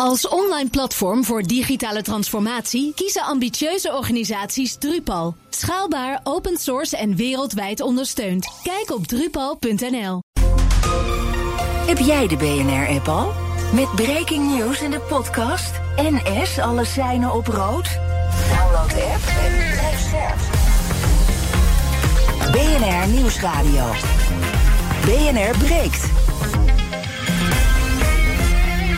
Als online platform voor digitale transformatie kiezen ambitieuze organisaties Drupal. Schaalbaar, open source en wereldwijd ondersteund. Kijk op drupal.nl. Heb jij de BNR-app al? Met breaking news in de podcast. NS alle seinen op rood. Download de app en blijf scherp. BNR Nieuwsradio. BNR breekt.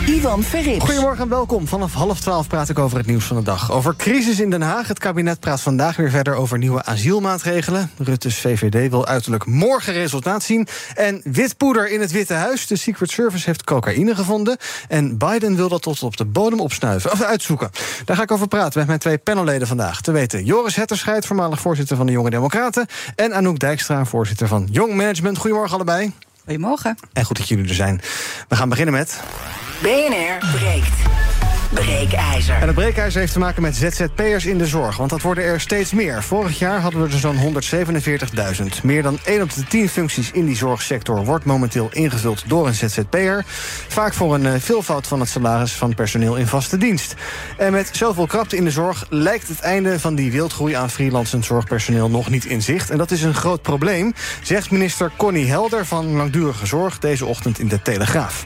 Ivan Verrips. Goedemorgen en welkom. Vanaf half twaalf praat ik over het nieuws van de dag. Over crisis in Den Haag. Het kabinet praat vandaag weer verder over nieuwe asielmaatregelen. Rutte's VVD wil uiterlijk morgen resultaat zien. En witpoeder in het Witte Huis. De Secret Service heeft cocaïne gevonden. En Biden wil dat tot op de bodem opsnuiven. Of uitzoeken. Daar ga ik over praten met mijn twee panelleden vandaag. Te weten Joris Hetterscheid, voormalig voorzitter van de Jonge Democraten. En Anouk Dijkstra, voorzitter van Jong Management. Goedemorgen allebei. Goedemorgen. En goed dat jullie er zijn. We gaan beginnen met... BNR breekt. Breekijzer. En het breekijzer heeft te maken met ZZP'ers in de zorg. Want dat worden er steeds meer. Vorig jaar hadden we er zo'n 147.000. Meer dan 1 op de 10 functies in die zorgsector wordt momenteel ingevuld door een ZZP'er. Vaak voor een eh, veelvoud van het salaris van personeel in vaste dienst. En met zoveel krapte in de zorg lijkt het einde van die wildgroei aan freelancend zorgpersoneel nog niet in zicht. En dat is een groot probleem, zegt minister Connie Helder van Langdurige Zorg deze ochtend in de Telegraaf.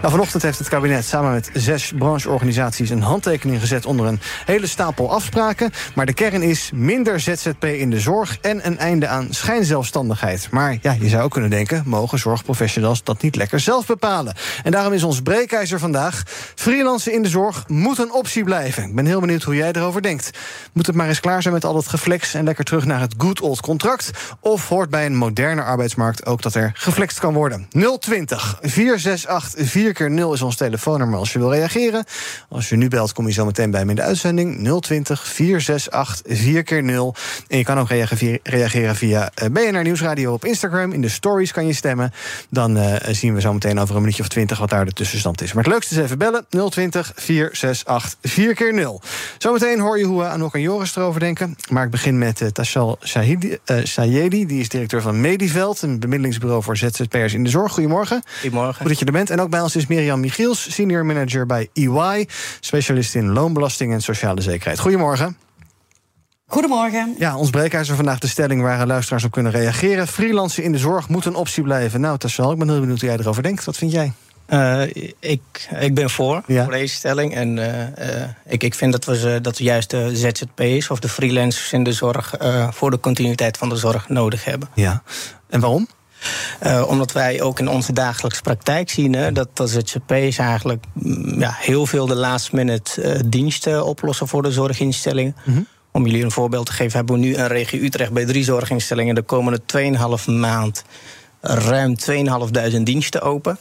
Nou, vanochtend heeft het kabinet samen met zes brancheorganisaties een handtekening gezet onder een hele stapel afspraken. Maar de kern is minder ZZP in de zorg en een einde aan schijnzelfstandigheid. Maar ja, je zou ook kunnen denken, mogen zorgprofessionals dat niet lekker zelf bepalen? En daarom is ons breekijzer vandaag. Freelancen in de zorg moet een optie blijven. Ik ben heel benieuwd hoe jij erover denkt. Moet het maar eens klaar zijn met al dat geflex en lekker terug naar het good old contract? Of hoort bij een moderne arbeidsmarkt ook dat er geflext kan worden? 020 468 4 keer 0 is ons telefoonnummer als je wil reageren. Als je nu belt, kom je zo meteen bij me in de uitzending. 020 468 4 keer 0 En je kan ook reageren via eh, BNR Nieuwsradio op Instagram. In de stories kan je stemmen. Dan uh, zien we zo meteen over een minuutje of 20 wat daar de tussenstand is. Maar het leukste is even bellen. 020 468 4 keer 0 Zometeen hoor je hoe Anouk en Joris erover denken. Maar ik begin met uh, Tashal Shahidi, uh, Sayedi. Die is directeur van Mediveld, een bemiddelingsbureau voor ZZP'ers in de zorg. Goedemorgen. Goedemorgen. Goed dat je er bent. En ook bij ons is Mirjam Michiels, senior manager bij EY specialist in loonbelasting en sociale zekerheid. Goedemorgen. Goedemorgen. Ja, ons breekijzer vandaag de stelling waar luisteraars op kunnen reageren. Freelancen in de zorg moet een optie blijven. Nou, Tassal, ik ben heel benieuwd hoe jij erover denkt. Wat vind jij? Uh, ik, ik ben voor, ja. voor deze stelling. En uh, uh, ik, ik vind dat we, dat we juist de ZZP'ers of de freelancers in de zorg... voor de continuïteit van de zorg nodig hebben. Ja, en waarom? Uh, omdat wij ook in onze dagelijkse praktijk zien hè, dat de ZZP's eigenlijk mm, ja, heel veel de last minute uh, diensten oplossen voor de zorginstellingen. Mm -hmm. Om jullie een voorbeeld te geven, hebben we nu in regio Utrecht bij drie zorginstellingen de komende 2,5 maand ruim 2.500 diensten open.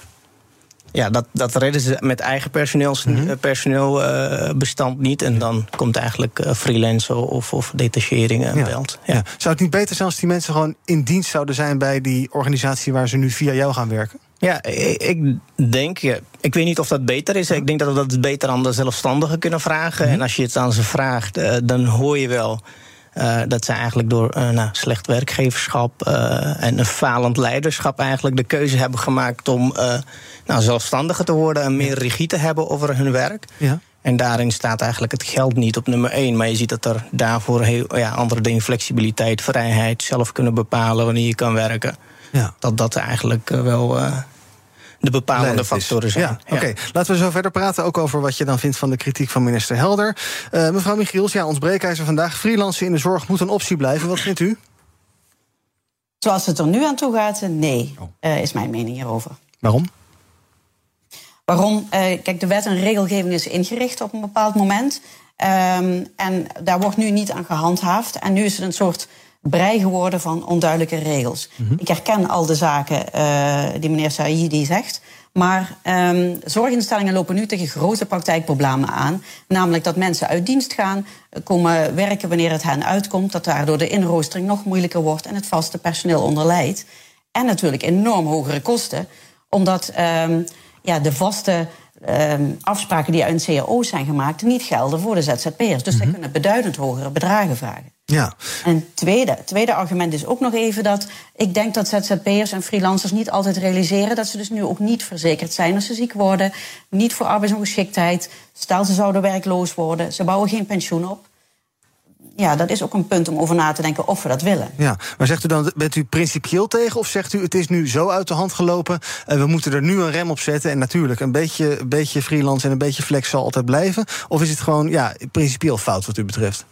Ja, dat, dat redden ze met eigen personeels, mm -hmm. personeelbestand uh, niet. En dan komt eigenlijk uh, freelance of, of detachering ja. beeld. Ja. Ja. Zou het niet beter zijn als die mensen gewoon in dienst zouden zijn bij die organisatie waar ze nu via jou gaan werken? Ja, ik, denk, ik weet niet of dat beter is. Ik denk dat we dat beter aan de zelfstandigen kunnen vragen. Mm -hmm. En als je het aan ze vraagt, dan hoor je wel. Uh, dat ze eigenlijk door uh, nou, slecht werkgeverschap uh, en een falend leiderschap eigenlijk de keuze hebben gemaakt om nou, zelfstandiger te worden en meer regie te hebben over hun werk. Ja. En daarin staat eigenlijk het geld niet op nummer één. Maar je ziet dat er daarvoor heel, ja, andere dingen, flexibiliteit, vrijheid, zelf kunnen bepalen wanneer je kan werken. Ja. Dat dat eigenlijk wel de bepalende factoren zijn. Ja, Oké, okay. laten we zo verder praten. Ook over wat je dan vindt van de kritiek van minister Helder. Uh, mevrouw Michiels, ja, ons breekijzer vandaag. Freelancen in de zorg moet een optie blijven. Wat vindt u? Zoals het er nu aan toe gaat, nee, oh. uh, is mijn mening hierover. Waarom? Waarom? Uh, kijk, de wet en regelgeving is ingericht op een bepaald moment. Um, en daar wordt nu niet aan gehandhaafd. En nu is het een soort brei geworden van onduidelijke regels. Mm -hmm. Ik herken al de zaken uh, die meneer Saidi zegt. Maar um, zorginstellingen lopen nu tegen grote praktijkproblemen aan. Namelijk dat mensen uit dienst gaan, komen werken wanneer het hen uitkomt. Dat daardoor de inroostering nog moeilijker wordt en het vaste personeel onderlijdt. En natuurlijk enorm hogere kosten. Omdat um, ja, de vaste um, afspraken die uit een CAO zijn gemaakt niet gelden voor de ZZP'ers. Dus mm -hmm. zij kunnen beduidend hogere bedragen vragen. Ja. En het tweede, tweede argument is ook nog even dat ik denk dat ZZP'ers en freelancers niet altijd realiseren dat ze dus nu ook niet verzekerd zijn als ze ziek worden, niet voor arbeidsongeschiktheid. Stel ze zouden werkloos worden, ze bouwen geen pensioen op ja, dat is ook een punt om over na te denken of we dat willen. Ja, maar zegt u dan, bent u principieel tegen? Of zegt u, het is nu zo uit de hand gelopen... en we moeten er nu een rem op zetten... en natuurlijk, een beetje, een beetje freelance en een beetje flex zal altijd blijven? Of is het gewoon ja, principieel fout wat u betreft?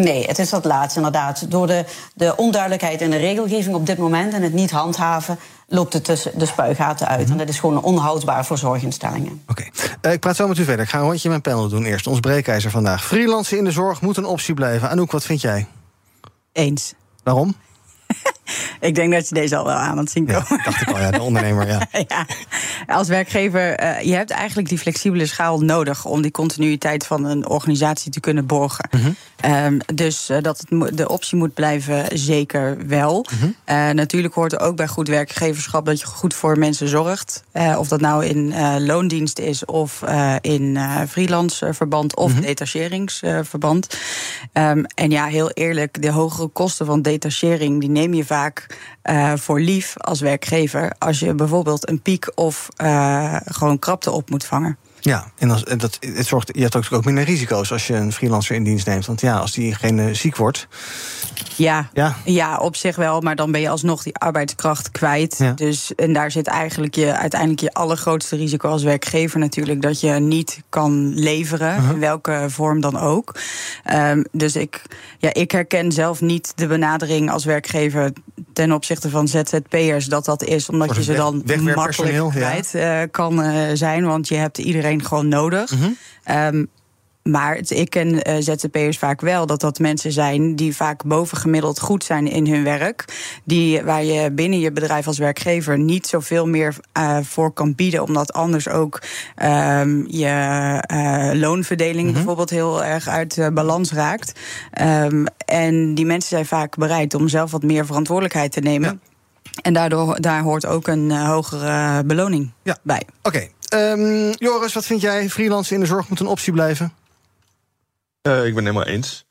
Nee, het is dat laatste inderdaad. Door de, de onduidelijkheid in de regelgeving op dit moment... en het niet handhaven, loopt het tussen de spuigaten uit. Mhm. En dat is gewoon onhoudbaar voor zorginstellingen. Oké, eh, ik praat zo met u verder. Ik ga een rondje mijn panel doen eerst. Ons breekijzer vandaag. Freelancen in de zorg moet een optie blijven. Anouk, wat vind jij? Eens. Waarom? ik denk dat je deze al wel aan het zien komen. Ja, dacht ik al, ja, de ondernemer, ja. ja. Als werkgever, uh, je hebt eigenlijk die flexibele schaal nodig... om die continuïteit van een organisatie te kunnen borgen. Mm um, dus uh, dat het de optie moet blijven, zeker wel. Mm -hmm. uh, natuurlijk hoort er ook bij goed werkgeverschap... dat je goed voor mensen zorgt. of dat nou in loondienst is of in freelance verband... of mm -hmm. detacheringsverband. Um, en ja, heel eerlijk, de hogere kosten van detachering... die neem je vaak uh, voor lief als werkgever als je bijvoorbeeld een piek of uh, gewoon krapte op moet vangen. Ja, en, als, en dat, het zorgt, je hebt ook minder risico's als je een freelancer in dienst neemt. Want ja, als diegene ziek wordt. Ja, ja. ja, op zich wel, maar dan ben je alsnog die arbeidskracht kwijt. Ja. Dus, en daar zit eigenlijk je, uiteindelijk je allergrootste risico als werkgever natuurlijk. Dat je niet kan leveren, uh -huh. in welke vorm dan ook. Um, dus ik, ja, ik herken zelf niet de benadering als werkgever ten opzichte van ZZP'ers dat dat is, omdat je ze dan makkelijk kwijt ja. uh, kan uh, zijn. Want je hebt iedereen gewoon nodig. Mm -hmm. um, maar ik ken uh, ZZP'ers vaak wel dat dat mensen zijn die vaak bovengemiddeld goed zijn in hun werk. Die, waar je binnen je bedrijf als werkgever niet zoveel meer uh, voor kan bieden. Omdat anders ook um, je uh, loonverdeling mm -hmm. bijvoorbeeld heel erg uit balans raakt. Um, en die mensen zijn vaak bereid om zelf wat meer verantwoordelijkheid te nemen. Ja. En daardoor daar hoort ook een hogere beloning ja. bij. Oké, okay. Um, Joris, wat vind jij? Freelance in de zorg moet een optie blijven? Uh, ik ben het helemaal eens.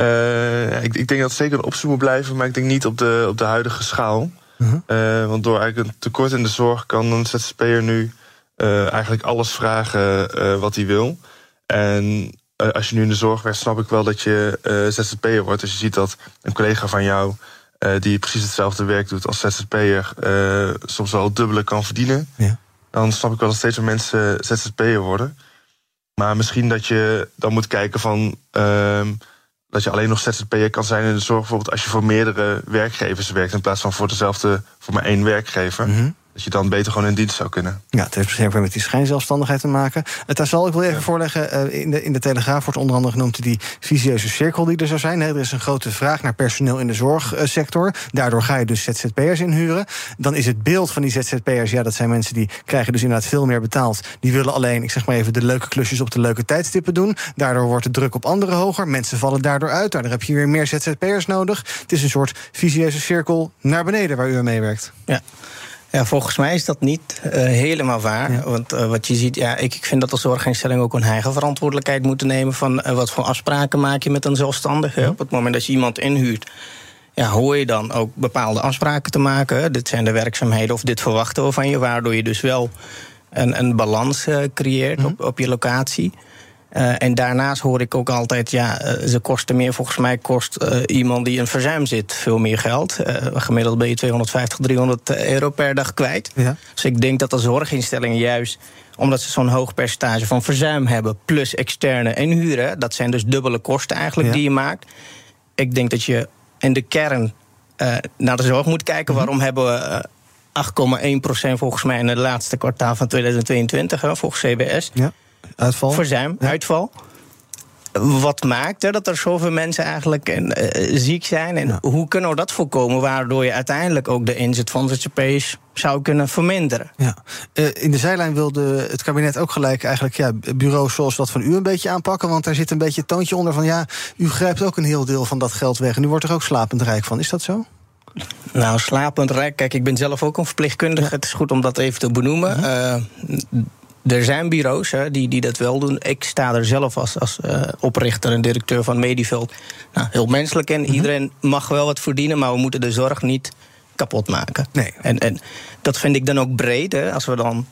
Uh, ik, ik, denk dat het zeker een optie moet blijven, maar ik denk niet op de, op de huidige schaal. Uh -huh. uh, want door eigenlijk een tekort in de zorg kan een ZZP'er nu eigenlijk alles vragen wat hij wil. En als je nu in de zorg werkt, snap ik wel dat je ZZP'er wordt. Als je ziet dat een collega van jou die precies hetzelfde werk doet als ZZP'er soms wel het dubbele kan verdienen. Ja dan snap ik wel dat steeds meer mensen ZZP'er worden. Maar misschien dat je dan moet kijken van. Uh, dat je alleen nog ZZP'er kan zijn in de zorg, bijvoorbeeld als je voor meerdere werkgevers werkt, in plaats van voor dezelfde, voor maar één werkgever. -hmm. Dat je dan beter gewoon in dienst zou kunnen. Ja, het heeft misschien ook met die schijnzelfstandigheid te maken. Het daar zal ik wel even ja. voorleggen. Uh, in, de, in de Telegraaf wordt onder andere genoemd die visieuze cirkel die er zou zijn. Er is een grote vraag naar personeel in de zorgsector. Daardoor ga je dus ZZP'ers inhuren. Dan is het beeld van die ZZP'ers, ja, dat zijn mensen die krijgen dus inderdaad veel meer betaald. Die willen alleen, ik zeg maar even, de leuke klusjes op de leuke tijdstippen doen. Daardoor wordt de druk op anderen hoger. Mensen vallen daardoor uit. Daardoor heb je weer meer ZZP'ers nodig. Het is een soort visieuze cirkel naar beneden waar u aan meewerkt. Ja. Ja, volgens mij is dat niet uh, helemaal waar. Ja. Want uh, wat je ziet, ja, ik, ik vind dat de zorginstellingen ook een eigen verantwoordelijkheid moeten nemen van uh, wat voor afspraken maak je met een zelfstandige. Ja. Op het moment dat je iemand inhuurt, ja, hoor je dan ook bepaalde afspraken te maken. Dit zijn de werkzaamheden of dit verwachten we van je, waardoor je dus wel een, een balans creëert mm. op, op je locatie. Uh, en daarnaast hoor ik ook altijd, ja, uh, ze kosten meer. Volgens mij kost uh, iemand die in verzuim zit veel meer geld. gemiddeld ben je 250, 300 euro per dag kwijt. Ja. Dus ik denk dat de zorginstellingen juist omdat ze zo'n hoog percentage van verzuim hebben, plus externe en huren, dat zijn dus dubbele kosten eigenlijk ja. die je maakt. Ik denk dat je in de kern naar de zorg moet kijken. Mm -hmm. Waarom hebben we 8,1% volgens mij in het laatste kwartaal van 2022, hè, volgens CBS? Ja. Uitval? Verzuim, ja. uitval. Wat maakt hè, dat er zoveel mensen eigenlijk uh, ziek zijn? En ja. hoe kunnen we dat voorkomen? Waardoor je uiteindelijk ook de inzet van ZZP's zou kunnen verminderen. Ja. Uh, in de zijlijn wilde het kabinet ook gelijk eigenlijk ja, bureaus zoals dat van u een beetje aanpakken. Want daar zit een beetje het toontje onder van ja, u grijpt ook een heel deel van dat geld weg. En u wordt er ook slapend rijk van. Is dat zo? Nou, slapend rijk. Kijk, ik ben zelf ook een verpleegkundige. Het is goed om dat even te benoemen. Uh. Er zijn bureaus hè, die, die dat wel doen. Ik sta er zelf als, als uh, oprichter en directeur van Mediveld nou, heel menselijk in. Mhm. Iedereen mag wel wat verdienen, maar we moeten de zorg niet kapot maken. Nee. En, en dat vind ik dan ook breed. Hè. Als we dan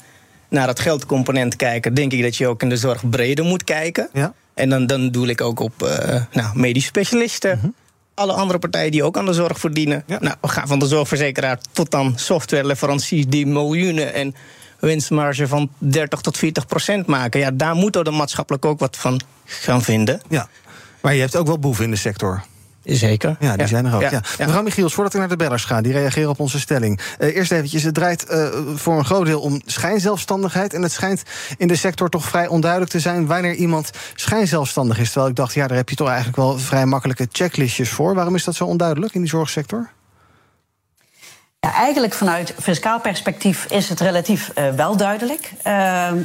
naar het geldcomponent kijken, denk ik dat je ook in de zorg breder moet kijken. Ja. En dan, dan doe ik ook op uh, nou, medisch specialisten. Mhm. Alle andere partijen die ook aan de zorg verdienen. Ja. Nou, we gaan van de zorgverzekeraar tot dan softwareleveranciers die miljoenen en winstmarge van 30 tot 40 procent maken. Ja, daar moeten we de maatschappelijk ook wat van gaan vinden. Ja, maar je hebt ook wel boeven in de sector. Zeker. Ja, die zijn er ook. Ja. Mevrouw Michiels, voordat ik naar de bellers ga, die reageren op onze stelling. Uh, eerst eventjes, het draait uh, voor een groot deel om schijnzelfstandigheid. En het schijnt in de sector toch vrij onduidelijk te zijn wanneer iemand schijnzelfstandig is. Terwijl ik dacht, ja, daar heb je toch eigenlijk wel vrij makkelijke checklistjes voor. Waarom is dat zo onduidelijk in die zorgsector? Ja, eigenlijk vanuit fiscaal perspectief is het relatief uh, wel duidelijk. Uh,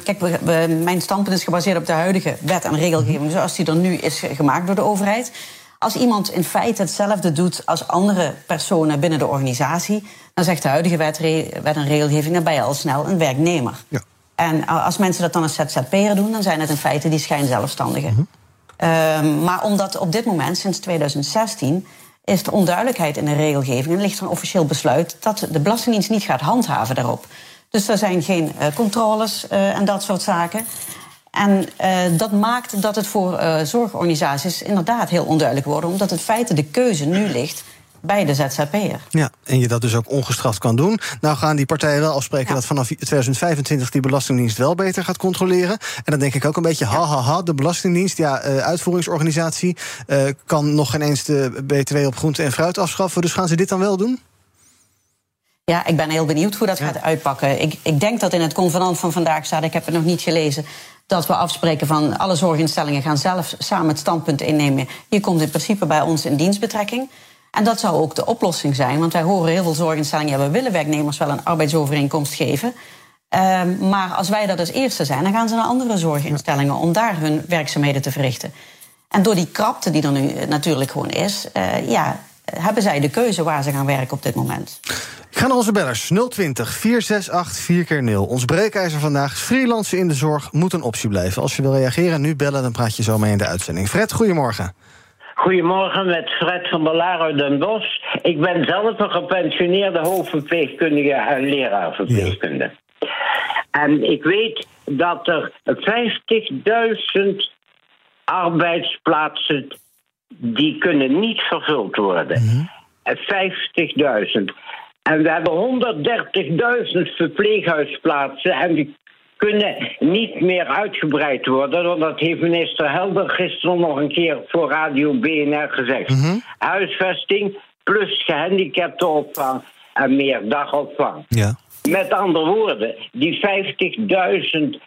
kijk, we, we, mijn standpunt is gebaseerd op de huidige wet en regelgeving zoals die er nu is gemaakt door de overheid. Als iemand in feite hetzelfde doet als andere personen binnen de organisatie, dan zegt de huidige wet, wet en regelgeving, dan ben je al snel een werknemer. Ja. En als mensen dat dan als ZZP'er doen, dan zijn het in feite die schijnzelfstandigen. Mm -hmm. maar omdat op dit moment, sinds 2016, is de onduidelijkheid in de regelgeving en ligt er een officieel besluit dat de Belastingdienst niet gaat handhaven daarop. Dus er zijn geen uh, controles uh, en dat soort zaken. En uh, dat maakt dat het voor zorgorganisaties inderdaad heel onduidelijk wordt, omdat het feit de keuze nu ligt bij de ZZP'er. Ja, en je dat dus ook ongestraft kan doen. Nou gaan die partijen wel afspreken dat vanaf 2025 die Belastingdienst wel beter gaat controleren. En dan denk ik ook een beetje, ha ha ha, de Belastingdienst, ja, uh, uitvoeringsorganisatie, uh, kan nog geen eens de BTW op groente en fruit afschaffen. Dus gaan ze dit dan wel doen? Ja, ik ben heel benieuwd hoe dat gaat uitpakken. Ik, ik denk dat in het convenant van vandaag staat, ik heb het nog niet gelezen, dat we afspreken van alle zorginstellingen gaan zelf samen het standpunt innemen. Je komt in principe bij ons in dienstbetrekking. En dat zou ook de oplossing zijn, want wij horen heel veel zorginstellingen, ja, we willen werknemers wel een arbeidsovereenkomst geven. Um, maar als wij dat als eerste zijn, dan gaan ze naar andere zorginstellingen om daar hun werkzaamheden te verrichten. En door die krapte die er nu natuurlijk gewoon is, uh, ja, hebben zij de keuze waar ze gaan werken op dit moment. Ik ga naar onze bellers. 020 468 4 0 Ons breekijzer vandaag. Freelancen in de zorg moet een optie blijven. Als je wil reageren, nu bellen, dan praat je zo mee in de uitzending. Fred, goedemorgen. Goedemorgen, met Fred van der Laar uit Den Bosch. Ik ben zelf een gepensioneerde hoofdverpleegkundige en leraarverpleegkundige. Ja. En ik weet dat er 50.000 arbeidsplaatsen die kunnen niet vervuld worden. Mm -hmm. 50.000. En we hebben 130.000 verpleeghuisplaatsen en die kunnen niet meer uitgebreid worden. Want dat heeft minister Helder gisteren nog een keer voor Radio BNR gezegd. Mm -hmm. Huisvesting plus gehandicaptenopvang en meer dagopvang. Ja. Met andere woorden, die 50.000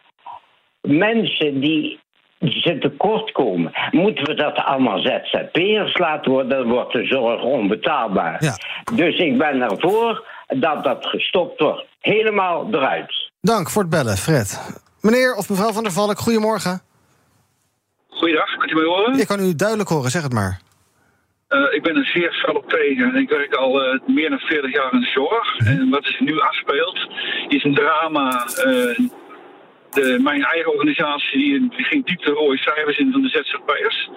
mensen die ze tekort komen. Moeten we dat allemaal ZZP'ers laten worden, dan wordt de zorg onbetaalbaar. Ja. Dus ik ben ervoor dat dat gestopt wordt. Helemaal eruit. Dank voor het bellen, Fred. Meneer of mevrouw van der Valk, goedemorgen. Goeiedag, kunt u mij horen? Ik kan u duidelijk horen, zeg het maar. Uh, ik ben een zeer fel op tegen. Ik werk al uh, meer dan 40 jaar in de zorg. En wat zich nu afspeelt, is een drama uh, de, mijn eigen organisatie die, ging diep de rode cijfers in van de ZZP'ers.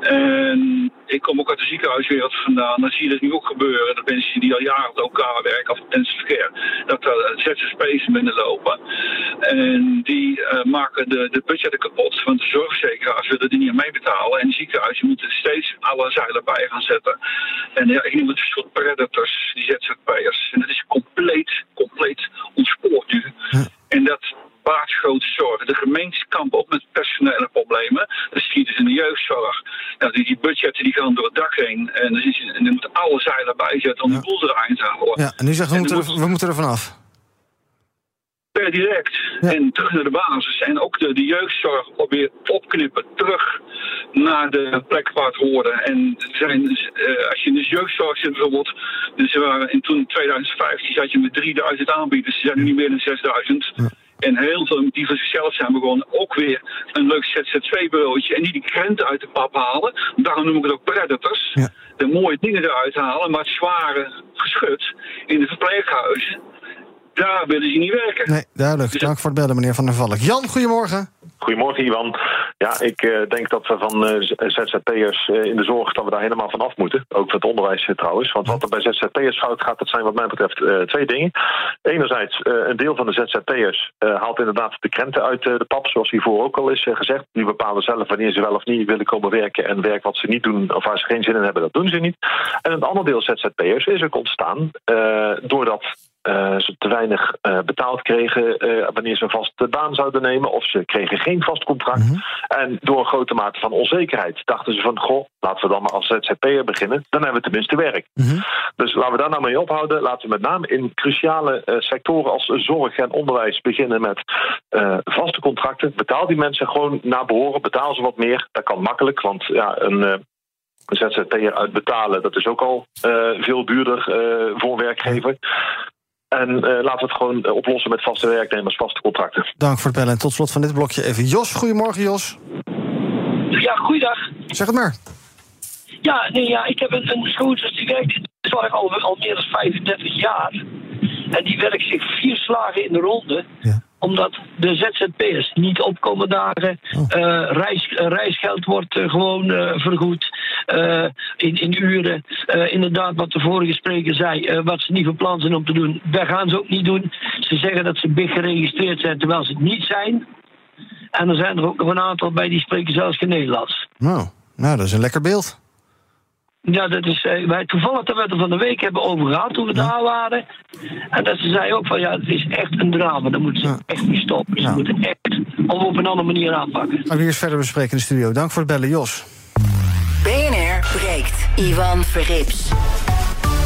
En ik kom ook uit de ziekenhuiswereld vandaan. Dan zie je dat nu ook gebeuren. Dat mensen die al jaren op elkaar werken, of intensive verkeer, dat er ZZP'ers binnenlopen. En die uh, maken de, de budgetten kapot. Want de zorgverzekeraars willen die niet aan meebetalen. En de ziekenhuizen moeten steeds alle zeilen bij gaan zetten. En ja, ik noem het een soort predators, die ZZP'ers. En dat is compleet, compleet ontspoord nu. En dat baart grote zorgen. De gemeentes kampen op met personele problemen. Dat zie je dus in de jeugdzorg. Nou, die, die budgetten die gaan door het dak heen. En dan, is, en dan moeten alle zeilen bijzetten om ja. de boel eruit te houden. Ja, en nu zegt we, moeten, er, we moeten er vanaf. Per direct. Ja. En terug naar de basis. En ook de, de jeugdzorg weer opknippen. Terug naar de plek waar het hoorde. En zijn, uh, als je in de jeugdzorg zit bijvoorbeeld. Dus waren in toen in 2015 zat je met 3000 aanbieders. Ze zijn nu niet meer dan 6000. Ja. En heel veel die van zichzelf zijn begonnen ook weer een leuk ZZV-bureautje. En die die krenten uit de pap halen. Daarom noem ik het ook predators. Ja. De mooie dingen eruit halen, maar het zware geschut in de verpleeghuizen. Daar willen ze niet werken. Nee, duidelijk. Dus Dank voor het bellen, meneer Van der Valk. Jan, goedemorgen. Goedemorgen, Iwan. Ja, ik uh, denk dat we van uh, ZZP'ers uh, in de zorg dat we daar helemaal van af moeten. Ook voor het onderwijs trouwens. Want wat er bij ZZP'ers fout gaat, dat zijn wat mij betreft twee dingen. Enerzijds, een deel van de ZZP'ers haalt inderdaad de krenten uit de pap, zoals hiervoor ook al is gezegd. Die bepalen zelf wanneer ze wel of niet willen komen werken. En werk wat ze niet doen of waar ze geen zin in hebben, dat doen ze niet. En een ander deel ZZP'ers is ook ontstaan doordat uh, ze te weinig uh, betaald kregen uh, wanneer ze een vaste baan zouden nemen. Of ze kregen geen vast contract. Mm -hmm. En door een grote mate van onzekerheid dachten ze van... goh, laten we dan maar als ZZP'er beginnen. Dan hebben we tenminste werk. Mm -hmm. Dus laten we daar nou mee ophouden. Laten we met name in cruciale sectoren als zorg en onderwijs... beginnen met vaste contracten. Betaal die mensen gewoon naar behoren. Betaal ze wat meer. Dat kan makkelijk, want ja, een... een ZZP'er uitbetalen, dat is ook al veel duurder voor een werkgever. En uh, laten we het gewoon uh, oplossen met vaste werknemers, vaste contracten. Dank voor het bellen. En tot slot van dit blokje even Jos. Goedemorgen, Jos. Ja, goeiedag. Zeg het maar. Ja, nee, ja ik heb een, een schoonzus die werkt in de zorg al, al meer dan 35 jaar. En die werkt zich vier slagen in de ronde. Ja omdat de ZZP'ers niet opkomen dagen. Oh. Uh, reis, reisgeld wordt uh, gewoon vergoed in, in uren. inderdaad, wat de vorige spreker zei, wat ze niet van plan zijn om te doen, dat gaan ze ook niet doen. Ze zeggen dat ze big geregistreerd zijn, terwijl ze het niet zijn. En er zijn er ook nog een aantal bij die spreken zelfs geen Nederlands. Nou, nou dat is een lekker beeld. Ja, dat is, eh, wij toevallig dat we het er van de week hebben over gehad toen we daar waren. En dat ze zei ook van ja, het is echt een drama. Dan moeten ze echt niet stoppen. Ze moeten echt op een andere manier aanpakken. Gaan we eerst verder bespreken in de studio. Dank voor het bellen, Jos. BNR breekt. Ivan Verrips.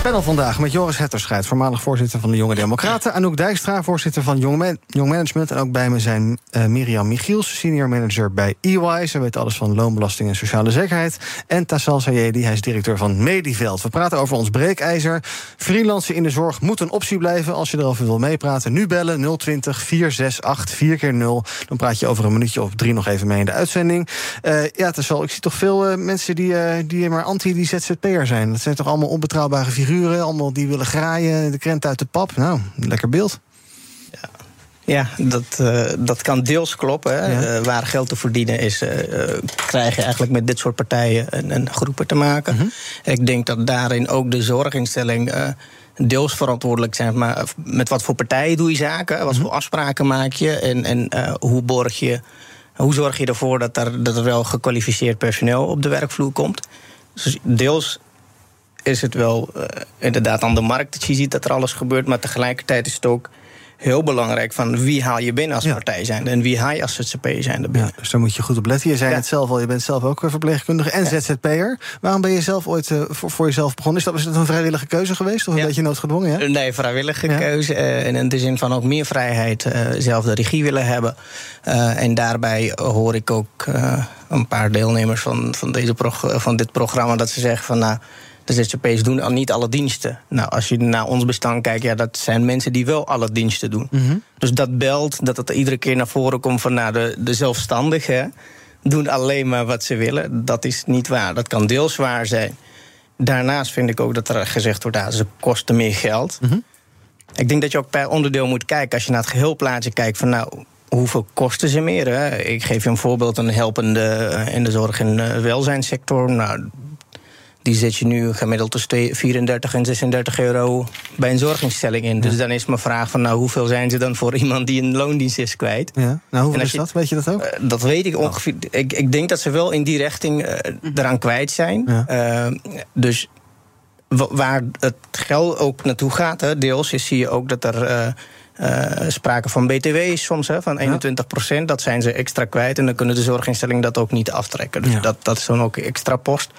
Panel vandaag met Joris Hetterscheid, voormalig voorzitter van de Jonge Democraten. Anouk Dijkstra, voorzitter van Jong, Man Jong Management. En ook bij me zijn uh, Mirjam Michiels, senior manager bij EY. Ze weet alles van loonbelasting en sociale zekerheid. En Tassal Sayedi, hij is directeur van Mediveld. We praten over ons breekijzer. Freelancen in de zorg moet een optie blijven. Als je erover wil meepraten, nu bellen 020 468 4 keer 0 Dan praat je over een minuutje of drie nog even mee in de uitzending. Uh, ja, Tassal, ik zie toch veel uh, mensen die, die maar anti die ZZP'er zijn. Dat zijn toch allemaal onbetrouwbare figuren allemaal die willen graaien, de krent uit de pap. Nou, lekker beeld. Ja. Dat, uh, dat kan deels kloppen. Ja. Uh, waar geld te verdienen is, uh, krijg je eigenlijk met dit soort partijen een, een groepen te maken. -huh. Ik denk dat daarin ook de zorginstelling deels verantwoordelijk zijn. Maar met wat voor partijen doe je zaken? Wat -huh. voor afspraken maak je? En, en hoe borg je. Hoe zorg je ervoor dat er, dat er wel gekwalificeerd personeel op de werkvloer komt? Dus deels is het wel uh, inderdaad aan de markt dat je ziet dat er alles gebeurt. Maar tegelijkertijd is het ook heel belangrijk van wie haal je binnen als ja. partij zijn en wie haal je als ZZP zijn binnen. Ja, dus daar moet je goed op letten. Je zei ja. het zelf al, je bent zelf ook verpleegkundige en. ZZP'er. Waarom ben je zelf ooit uh, voor, voor, jezelf begonnen? Is dat, is dat een vrijwillige keuze geweest of een beetje noodgedwongen? Nee, vrijwillige keuze. Uh, in de zin van ook meer vrijheid, uh, zelf de regie willen hebben. en daarbij hoor ik ook een paar deelnemers van, van, deze van dit programma dat ze zeggen van nou de ZZP's doen al niet alle diensten. Nou, als je naar ons bestand kijkt, ja, dat zijn mensen die wel alle diensten doen. Mm -hmm. Dus dat belt, dat het iedere keer naar voren komt van nou, de, de zelfstandigen doen alleen maar wat ze willen. Dat is niet waar. Dat kan deels waar zijn. Daarnaast vind ik ook dat er gezegd wordt, dat ze kosten meer geld. Mm -hmm. Ik denk dat je ook per onderdeel moet kijken. Als je naar het geheelplaatje kijkt van nou, hoeveel kosten ze meer? Hè? Ik geef je een voorbeeld, een helpende in de zorg- en welzijnssector. Nou, die zet je nu gemiddeld tussen 34 en 36 euro bij een zorginstelling in. Dus dan is mijn vraag van, nou, hoeveel zijn ze dan voor iemand die een loondienst is kwijt? Ja. Nou, hoeveel is je, dat? Weet je dat ook? Uh, dat weet ik ongeveer. Oh. Ik, ik denk dat ze wel in die richting uh, eraan kwijt zijn. Ja. Uh, dus waar het geld ook naartoe gaat, hè, deels, is, zie je ook dat er... Uh, sprake van BTW is soms hè, van 21 procent. Dat zijn ze extra kwijt. En dan kunnen de zorginstellingen dat ook niet aftrekken. Dus ja. dat, dat is dan ook extra post.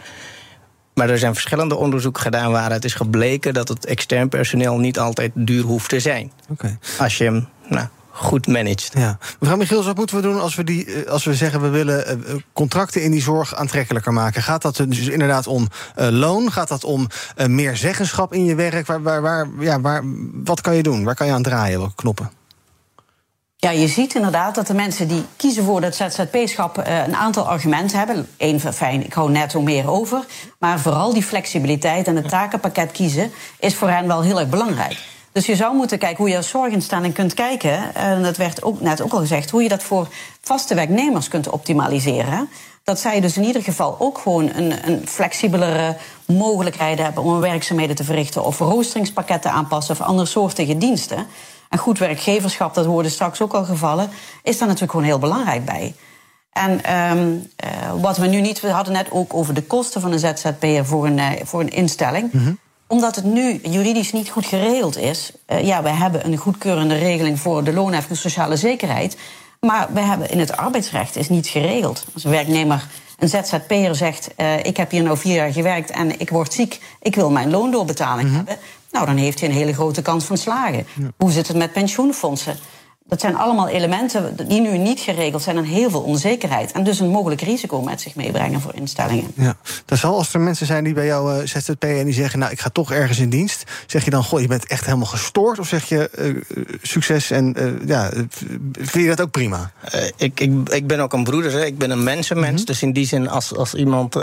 Maar er zijn verschillende onderzoeken gedaan waaruit is gebleken dat het extern personeel niet altijd duur hoeft te zijn. Okay. Als je hem nou, goed managt. Ja. Mevrouw Michiels, wat moeten we doen als we, die, als we zeggen we willen contracten in die zorg aantrekkelijker maken? Gaat dat dus inderdaad om uh, loon? Gaat dat om uh, meer zeggenschap in je werk? Waar, waar, waar, ja, waar, wat kan je doen? Waar kan je aan draaien? Welke knoppen? Ja, je ziet inderdaad dat de mensen die kiezen voor dat ZZP-schap uh, een aantal argumenten hebben. Eén, fijn, ik hou netto meer over. Maar vooral die flexibiliteit en het takenpakket kiezen is voor hen wel heel erg belangrijk. Dus je zou moeten kijken hoe je als zorginstelling kunt kijken. En dat werd ook net ook al gezegd, hoe je dat voor vaste werknemers kunt optimaliseren. Dat zij dus in ieder geval ook gewoon een, een flexibelere mogelijkheid hebben om werkzaamheden te verrichten. Of roosteringspakketten aanpassen of andere soortige diensten. En goed werkgeverschap, dat hoorde straks ook al gevallen, is daar natuurlijk gewoon heel belangrijk bij. En um, uh, wat we nu niet, we hadden net ook over de kosten van een ZZP'er voor een, uh, voor een instelling. Mm -hmm. Omdat het nu juridisch niet goed geregeld is. Uh, ja, we hebben een goedkeurende regeling voor de loonheffing en sociale zekerheid. Maar we hebben in het arbeidsrecht is niet geregeld. Als een werknemer, een ZZP'er zegt: Ik heb hier nou vier jaar gewerkt en ik word ziek, ik wil mijn loondoorbetaling mm -hmm. hebben. Nou, dan heeft hij een hele grote kans van slagen. Ja. Hoe zit het met pensioenfondsen? Dat zijn allemaal elementen die nu niet geregeld zijn en heel veel onzekerheid. En dus een mogelijk risico met zich meebrengen voor instellingen. Ja, dat zal als er mensen zijn die bij jou uh, ZZP en die zeggen: Nou, ik ga toch ergens in dienst. Zeg je dan: Goh, je bent echt helemaal gestoord? Of zeg je uh, succes en uh, ja, vind je dat ook prima? ik, ik, ik ben ook een broeder, hè. ik ben een mensenmens. Mm -hmm. Dus in die zin, als, als iemand.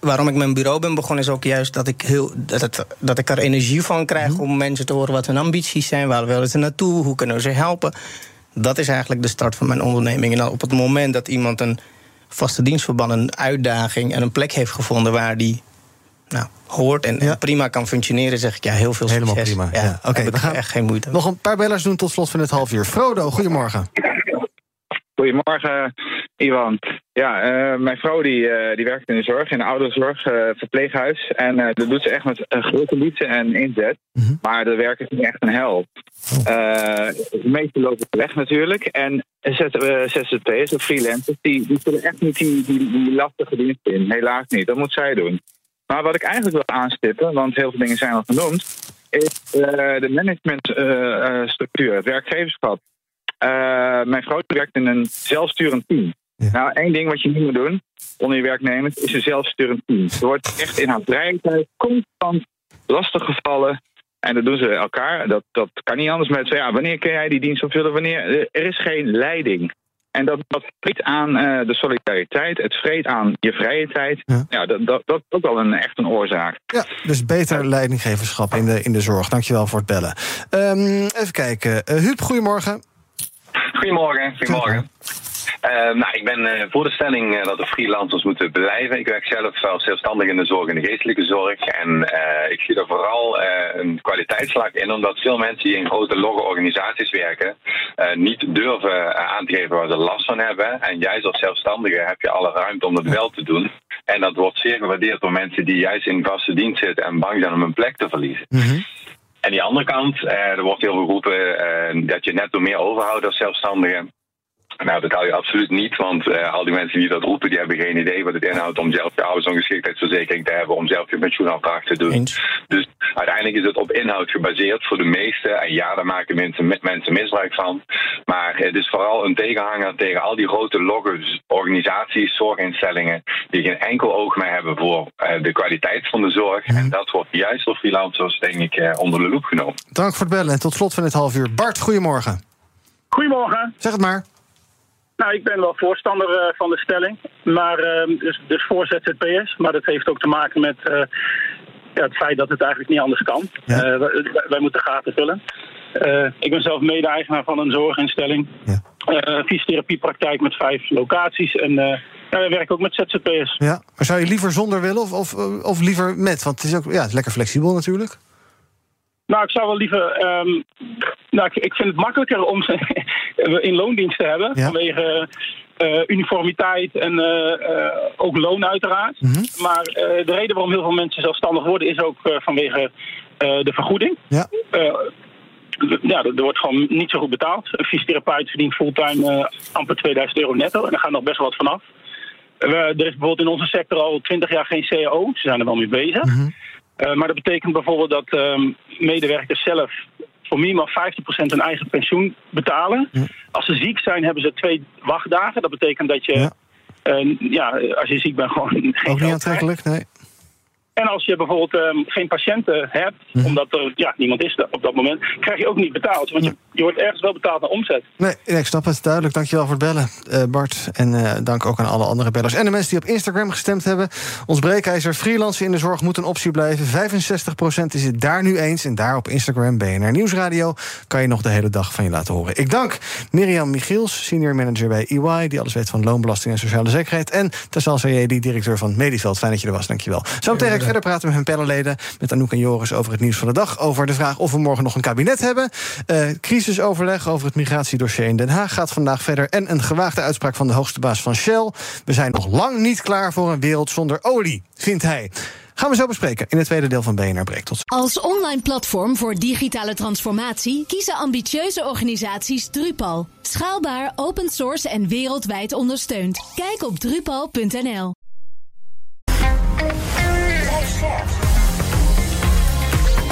waarom ik mijn bureau ben begonnen, is ook juist dat ik, heel, dat het, dat ik er energie van krijg mm -hmm. om mensen te horen wat hun ambities zijn, waar willen ze naartoe, hoe kunnen we ze helpen. Dat is eigenlijk de start van mijn onderneming. En op het moment dat iemand een vaste dienstverband, een uitdaging en een plek heeft gevonden waar die nou, hoort en, ja. en, prima kan functioneren, zeg ik ja, heel veel succes. Helemaal prima. Ja, ja. Oké, okay, we gaan echt geen moeite. Nog een paar bellers doen tot slot van het half uur. Frodo, goedemorgen. Goedemorgen, Ivan. Ja, uh, mijn vrouw die, uh, die werkt in de zorg, in de ouderenzorg, uh, verpleeghuis. En dat doet ze echt met grote liefde en inzet. Mm -hmm. Maar de werk is niet echt een hel. Oh. de meeste lopen weg natuurlijk. En ZZP'ers of freelancers, die, die zullen echt niet die, die, die lastige diensten in. Helaas niet, dat moet zij doen. Maar wat ik eigenlijk wil aanstippen, want heel veel dingen zijn al genoemd, is de managementstructuur, het werkgeverschap. Uh, mijn vrouw werkt in een zelfsturend team. Ja. Nou, één ding wat je niet moet doen onder je werknemers is een zelfsturend team. Er wordt echt in haar vrije tijd constant lastig gevallen. En dat doen ze elkaar. Dat, dat kan niet anders met ja, wanneer kun jij die dienst opvullen? Wanneer? Er is geen leiding. En dat, dat vreet aan uh, de solidariteit, het vreet aan je vrije tijd. Ja, ja dat, dat, dat is ook wel een, echt een oorzaak. Ja, dus beter leidinggeverschap in de, in de zorg. Dankjewel voor het bellen. Um, even kijken. Uh, Huub, goedemorgen. Goedemorgen, goedemorgen. Uh, nou, ik ben uh, voor de stelling uh, dat de freelancers moeten blijven. Ik werk zelf als zelfstandig in de zorg en de geestelijke zorg. En ik zie er vooral een kwaliteitsslag in, omdat veel mensen die in grote logge organisaties werken, niet durven aan te geven waar ze last van hebben. En juist als zelfstandige heb je alle ruimte om dat wel te doen. En dat wordt zeer gewaardeerd door mensen die juist in vaste dienst zitten en bang zijn om hun plek te verliezen. Mm -hmm. En die andere kant, eh, er wordt heel veel geroepen eh, dat je net door meer overhoudt als zelfstandige. Nou, dat hou je absoluut niet, want uh, al die mensen die dat roepen, die hebben geen idee wat het inhoudt om zelf je arbeidsongeschiktheidsverzekering te hebben, om zelf je pensioenafdracht te doen. Eens. Dus uiteindelijk is het op inhoud gebaseerd voor de meeste. En ja, daar maken mensen, mensen misbruik van. Maar het is vooral een tegenhanger tegen al die grote loggers, organisaties, zorginstellingen, die geen enkel oog meer hebben voor uh, de kwaliteit van de zorg. Mm. En dat wordt juist door freelancers, denk ik, uh, onder de loep genomen. Dank voor het bellen en tot slot van dit half uur. Bart, goedemorgen. Goedemorgen. Zeg het maar. Nou, ik ben wel voorstander uh, van de stelling. Maar, uh, dus, dus voor ZZP'ers. Maar dat heeft ook te maken met uh, ja, het feit dat het eigenlijk niet anders kan. Ja. Wij, wij, moeten gaten vullen. ik ben zelf mede-eigenaar van een zorginstelling. Ja. fysiotherapiepraktijk met vijf locaties. En ja, wij werken ook met ZZP'ers. Ja, maar zou je liever zonder willen of, of, of liever met? Want het is ook ja, het is lekker flexibel natuurlijk. Nou, ik zou wel liever. Um, nou, ik, ik, vind het makkelijker om ze in loondienst te hebben. Ja. Vanwege uh, uniformiteit en uh, ook loon, uiteraard. Mm -hmm. Maar de reden waarom heel veel mensen zelfstandig worden is ook vanwege de vergoeding. Ja. ja, er wordt gewoon niet zo goed betaald. Een fysiotherapeut verdient fulltime amper 2000 euro netto. En daar gaat nog best wel wat vanaf. er is bijvoorbeeld in onze sector al 20 jaar geen CAO. Ze zijn er wel mee bezig. Mm -hmm. Uh, maar dat betekent bijvoorbeeld dat um, medewerkers zelf voor minimaal 50% hun eigen pensioen betalen. Ja. Als ze ziek zijn, hebben ze twee wachtdagen. Dat betekent dat je, ja, uh, ja als je ziek bent, gewoon geen Ook niet aantrekkelijk, nee. En als je bijvoorbeeld ehm, geen patiënten hebt, mhm. omdat er ja, niemand is op dat moment, krijg je ook niet betaald. Want je, je wordt ergens wel betaald naar omzet. Nee, ik snap het duidelijk. Dankjewel voor het bellen, uh, Bart. En uh, dank ook aan alle andere bellers. En de mensen die op Instagram gestemd hebben. Ons breekijzer freelancen in de zorg moet een optie blijven. 65% is het daar nu eens. En daar op Instagram, BNR Nieuwsradio, kan je nog de hele dag van je laten horen. Ik dank Mirjam Michiels, senior manager bij EY, die alles weet van loonbelasting en sociale zekerheid. En Tassal die directeur van Mediveld. Fijn dat je er was, dankjewel. Zo meteen verder praten met hun panelleden, met Anouk en Joris over het nieuws van de dag. Over de vraag of we morgen nog een kabinet hebben. Uh, crisisoverleg over het migratiedossier in Den Haag gaat vandaag verder. En een gewaagde uitspraak van de hoogste baas van Shell. We zijn nog lang niet klaar voor een wereld zonder olie, vindt hij. Gaan we zo bespreken in het tweede deel van BNR Breekt. Als online platform voor digitale transformatie kiezen ambitieuze organisaties Drupal. Schaalbaar, open source en wereldwijd ondersteund. Kijk op drupal.nl.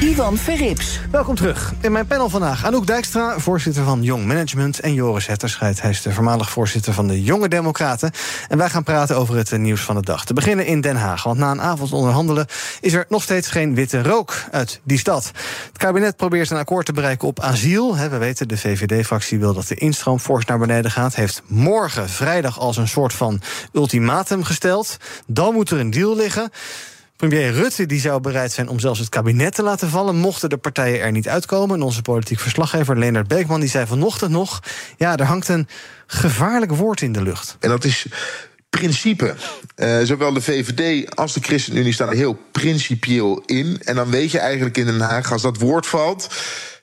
Ivan Verrips. Welkom terug. In mijn panel vandaag Anouk Dijkstra, voorzitter van Jong Management... en Joris Hetterscheid, hij is de voormalig voorzitter van de Jonge Democraten. En wij gaan praten over het nieuws van de dag. Te beginnen in Den Haag, want na een avond onderhandelen... is er nog steeds geen witte rook uit die stad. Het kabinet probeert een akkoord te bereiken op asiel. We weten, de VVD-fractie wil dat de instroom fors naar beneden gaat... heeft morgen, vrijdag, als een soort van ultimatum gesteld. Dan moet er een deal liggen... Premier Rutte die zou bereid zijn om zelfs het kabinet te laten vallen... mochten de partijen er niet uitkomen. En onze politiek verslaggever Leonard Beekman die zei vanochtend nog... ja, er hangt een gevaarlijk woord in de lucht. En dat is principe. Uh, zowel de VVD als de ChristenUnie staan er heel principieel in. En dan weet je eigenlijk in Den Haag, als dat woord valt...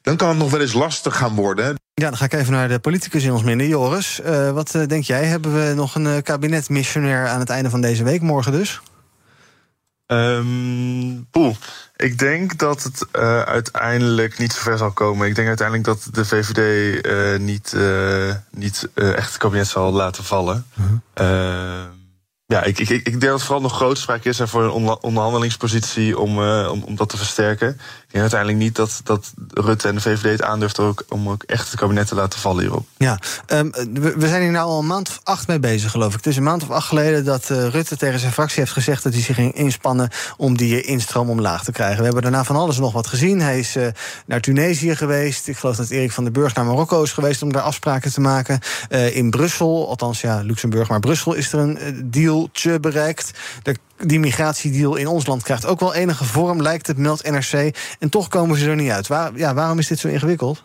dan kan het nog wel eens lastig gaan worden. Ja, dan ga ik even naar de politicus in ons midden. Joris, uh, wat uh, denk jij? Hebben we nog een kabinetmissionair aan het einde van deze week, morgen dus? Um, poeh. Ik denk dat het uh, uiteindelijk niet zo ver zal komen. Ik denk uiteindelijk dat de VVD uh, niet, uh, niet echt het kabinet zal laten vallen. -huh. Ja, ik, ik, ik denk dat het vooral nog grootspraak is voor een onderhandelingspositie om, uh, om, om dat te versterken. Ik denk uiteindelijk niet dat, dat Rutte en de VVD het aandurft ook, om ook echt het kabinet te laten vallen hierop. Ja, um, we, zijn hier nu al een maand of acht mee bezig, geloof ik. Het is een maand of acht geleden dat uh, Rutte tegen zijn fractie heeft gezegd dat hij zich ging inspannen om die instroom omlaag te krijgen. We hebben daarna van alles nog wat gezien. Hij is naar Tunesië geweest. Ik geloof dat Erik van den Burg naar Marokko is geweest om daar afspraken te maken. in Brussel, althans ja, Luxemburg, maar Brussel is er een deal bereikt. De, die migratiedeal in ons land krijgt ook wel enige vorm, lijkt het, meldt NRC. En toch komen ze er niet uit. Waar, ja, waarom is dit zo ingewikkeld?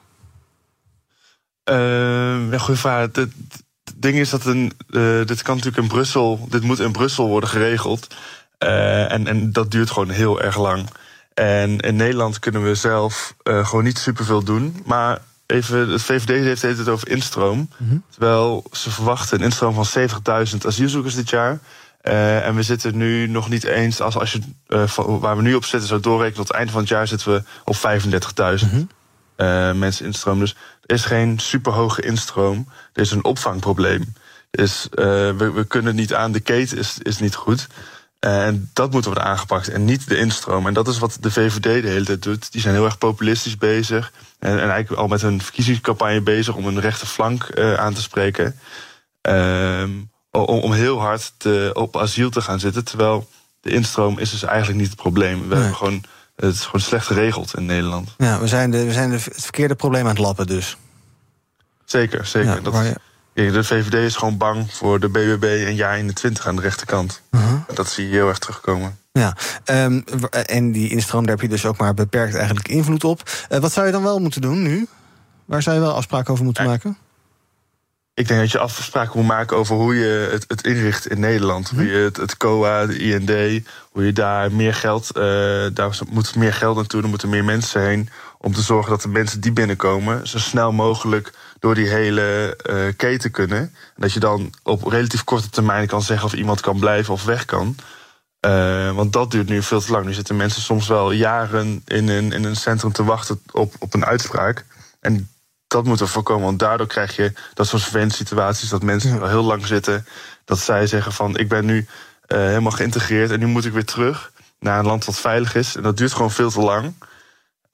Uh, ja, vraag. Het, ding is dat een, uh, dit kan natuurlijk in Brussel, dit moet in Brussel worden geregeld. Uh, en, en dat duurt gewoon heel erg lang. En in Nederland kunnen we zelf gewoon niet superveel doen. Maar even, het VVD heeft het over instroom. Mhm. Terwijl ze verwachten een instroom van 70.000 asielzoekers dit jaar. Uh, en we zitten nu nog niet eens, als, als je uh, waar we nu op zitten, zo doorrekenen, tot het einde van het jaar zitten we op 35.000 mm uh, mensen instroom. Dus er is geen superhoge instroom. Er is een opvangprobleem. Dus we, we kunnen het niet aan, de keten is, is niet goed. En dat moet worden aangepakt en niet de instroom. En dat is wat de VVD de hele tijd doet. Die zijn heel erg populistisch bezig. En, en eigenlijk al met hun verkiezingscampagne bezig om een rechterflank uh, aan te spreken. Um, om, om heel hard te, op asiel te gaan zitten. Terwijl de instroom is dus eigenlijk niet het probleem. We nee. hebben gewoon, het is gewoon slecht geregeld in Nederland. Ja, we zijn, de, we zijn de, het verkeerde probleem aan het lappen dus. Zeker, zeker. Ja, dat, De VVD is gewoon bang voor de BBB en jaar 21 aan de rechterkant. Uh -huh. Dat zie je heel erg terugkomen. Ja, um, en die instroom, daar heb je dus ook maar beperkt eigenlijk invloed op. Uh, wat zou je dan wel moeten doen nu? Waar zou je wel afspraken over moeten ja. maken? Ik denk dat je afspraken moet maken over hoe je het, het inricht in Nederland. Hm. Hoe je het, het, COA, de IND, hoe je daar meer geld, uh, daar moet meer geld naartoe, er moeten meer mensen heen. Om te zorgen dat de mensen die binnenkomen zo snel mogelijk door die hele uh, keten kunnen. En dat je dan op relatief korte termijn kan zeggen of iemand kan blijven of weg kan. Uh, want dat duurt nu veel te lang. Nu zitten mensen soms wel jaren in een, in een centrum te wachten op, op een uitspraak. En dat moet er voorkomen, want daardoor krijg je dat soort vervelende situaties dat mensen wel heel lang zitten. Dat zij zeggen van ik ben nu uh, helemaal geïntegreerd en nu moet ik weer terug naar een land wat veilig is. En dat duurt gewoon veel te lang.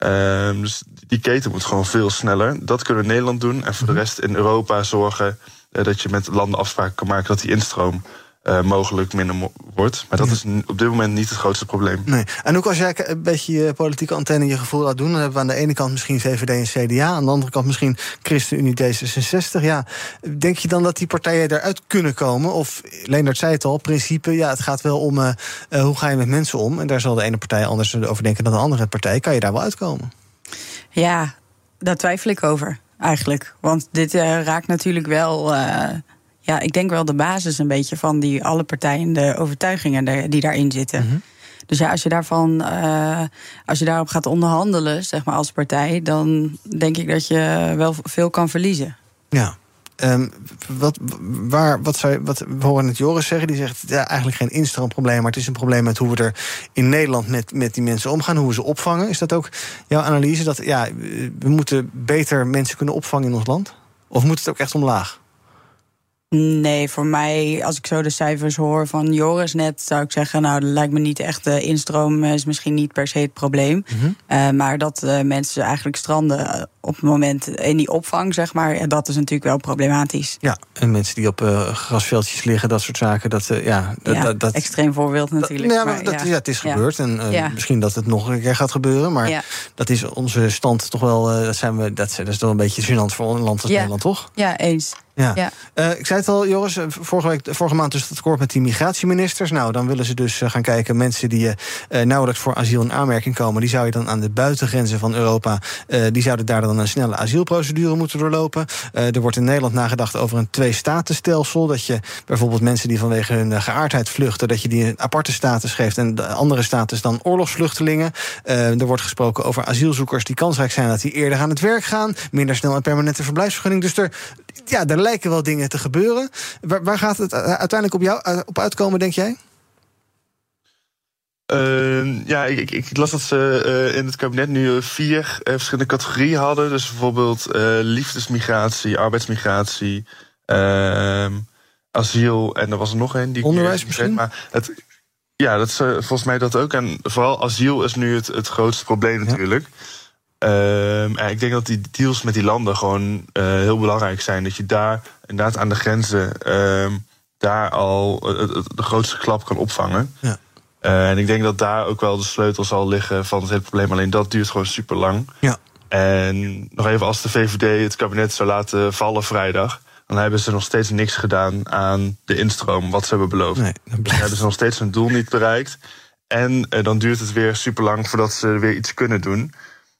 Ehm, dus die keten moet gewoon veel sneller. Dat kunnen we in Nederland doen. En voor de rest in Europa zorgen dat je met landen afspraken kan maken dat die instroom uh, mogelijk minder wordt. Maar dat is op dit moment niet het grootste probleem. Nee. En ook als jij een beetje je politieke antenne je gevoel laat doen... dan hebben we aan de ene kant misschien VVD en CDA... aan de andere kant misschien ChristenUnie D66. Ja, denk je dan dat die partijen eruit kunnen komen? Of, Leendert zei het al, principe, ja, het gaat wel om... Uh, uh, hoe ga je met mensen om? En daar zal de ene partij anders over denken dan de andere partij. Kan je daar wel uitkomen? Ja, daar twijfel ik over, eigenlijk. Want dit raakt natuurlijk wel ja, ik denk wel de basis een beetje van die alle partijen, de overtuigingen die daarin zitten. Mhm. Dus ja, als je daarvan, uh, als je daarop gaat onderhandelen, zeg maar als partij, dan denk ik dat je wel veel kan verliezen. Ja. Um, wat, waar, wat zou, wat, we horen het Joris zeggen, die zegt ja, eigenlijk geen instroomprobleem, maar het is een probleem met hoe we er in Nederland met, met die mensen omgaan, hoe we ze opvangen. Is dat ook jouw analyse? Dat ja, we moeten beter mensen kunnen opvangen in ons land? Of moet het ook echt omlaag? Nee, voor mij, als ik zo de cijfers hoor van Joris net, zou ik zeggen, nou, dat lijkt me niet echt. De instroom is misschien niet per se het probleem. Mhm. Eh, maar dat uh, mensen eigenlijk stranden eh, op het moment in die opvang, zeg maar, dat is natuurlijk wel problematisch. Ja, en mensen die op grasveldjes liggen, dat soort zaken, dat, ja, dat, ja, dat, extreem voorbeeld natuurlijk. ja, maar, dat, ja. het is gebeurd en misschien dat het nog een keer gaat gebeuren, maar dat is onze stand toch wel, dat, zijn we, dat, dat is toch een beetje gênant voor een land als Nederland, toch? Ja, eens. Ja. ja. Uh, ik zei het al, Joris, eh, vorige, week, vorige maand is het akkoord met die migratieministers. Nou, dan willen ze dus uh, gaan kijken, mensen die uh, nauwelijks voor asiel in aanmerking komen, die zou je dan aan de buitengrenzen van Europa, die zouden daar dan een snelle asielprocedure moeten doorlopen. er wordt in Nederland nagedacht over een twee-statenstelsel. Dat je bijvoorbeeld mensen die vanwege hun geaardheid vluchten, dat je die een aparte status geeft en de andere status dan oorlogsvluchtelingen. er wordt gesproken over asielzoekers die kansrijk zijn dat die eerder aan het werk gaan, minder snel een permanente verblijfsvergunning. Dus er, ja, er lijken wel dingen te gebeuren. Waar, waar gaat het uiteindelijk op jou eh, op uitkomen, denk jij? Uh, ja, ik, ik, las dat ze uh, in het kabinet nu vier uh, verschillende categorieën hadden. Dus bijvoorbeeld liefdesmigratie, arbeidsmigratie, ehm, asiel en er was er nog een. Die Onderwijs misschien? Maar het, ja, dat is volgens mij dat ook. En vooral asiel is nu het, het grootste probleem natuurlijk. Um, ik denk dat die deals met die landen gewoon heel belangrijk zijn. Dat je daar inderdaad aan de grenzen daar al de grootste klap kan opvangen. Ja. Uh, en ik denk dat daar ook wel de sleutel zal liggen van het hele probleem. Alleen dat duurt gewoon super lang. Ja. En nog even als de VVD het kabinet zou laten vallen vrijdag. Dan hebben ze nog steeds niks gedaan aan de instroom, wat ze hebben beloofd. Nee, dan hebben ze nog steeds hun doel niet bereikt. En uh, dan duurt het weer super lang voordat ze weer iets kunnen doen.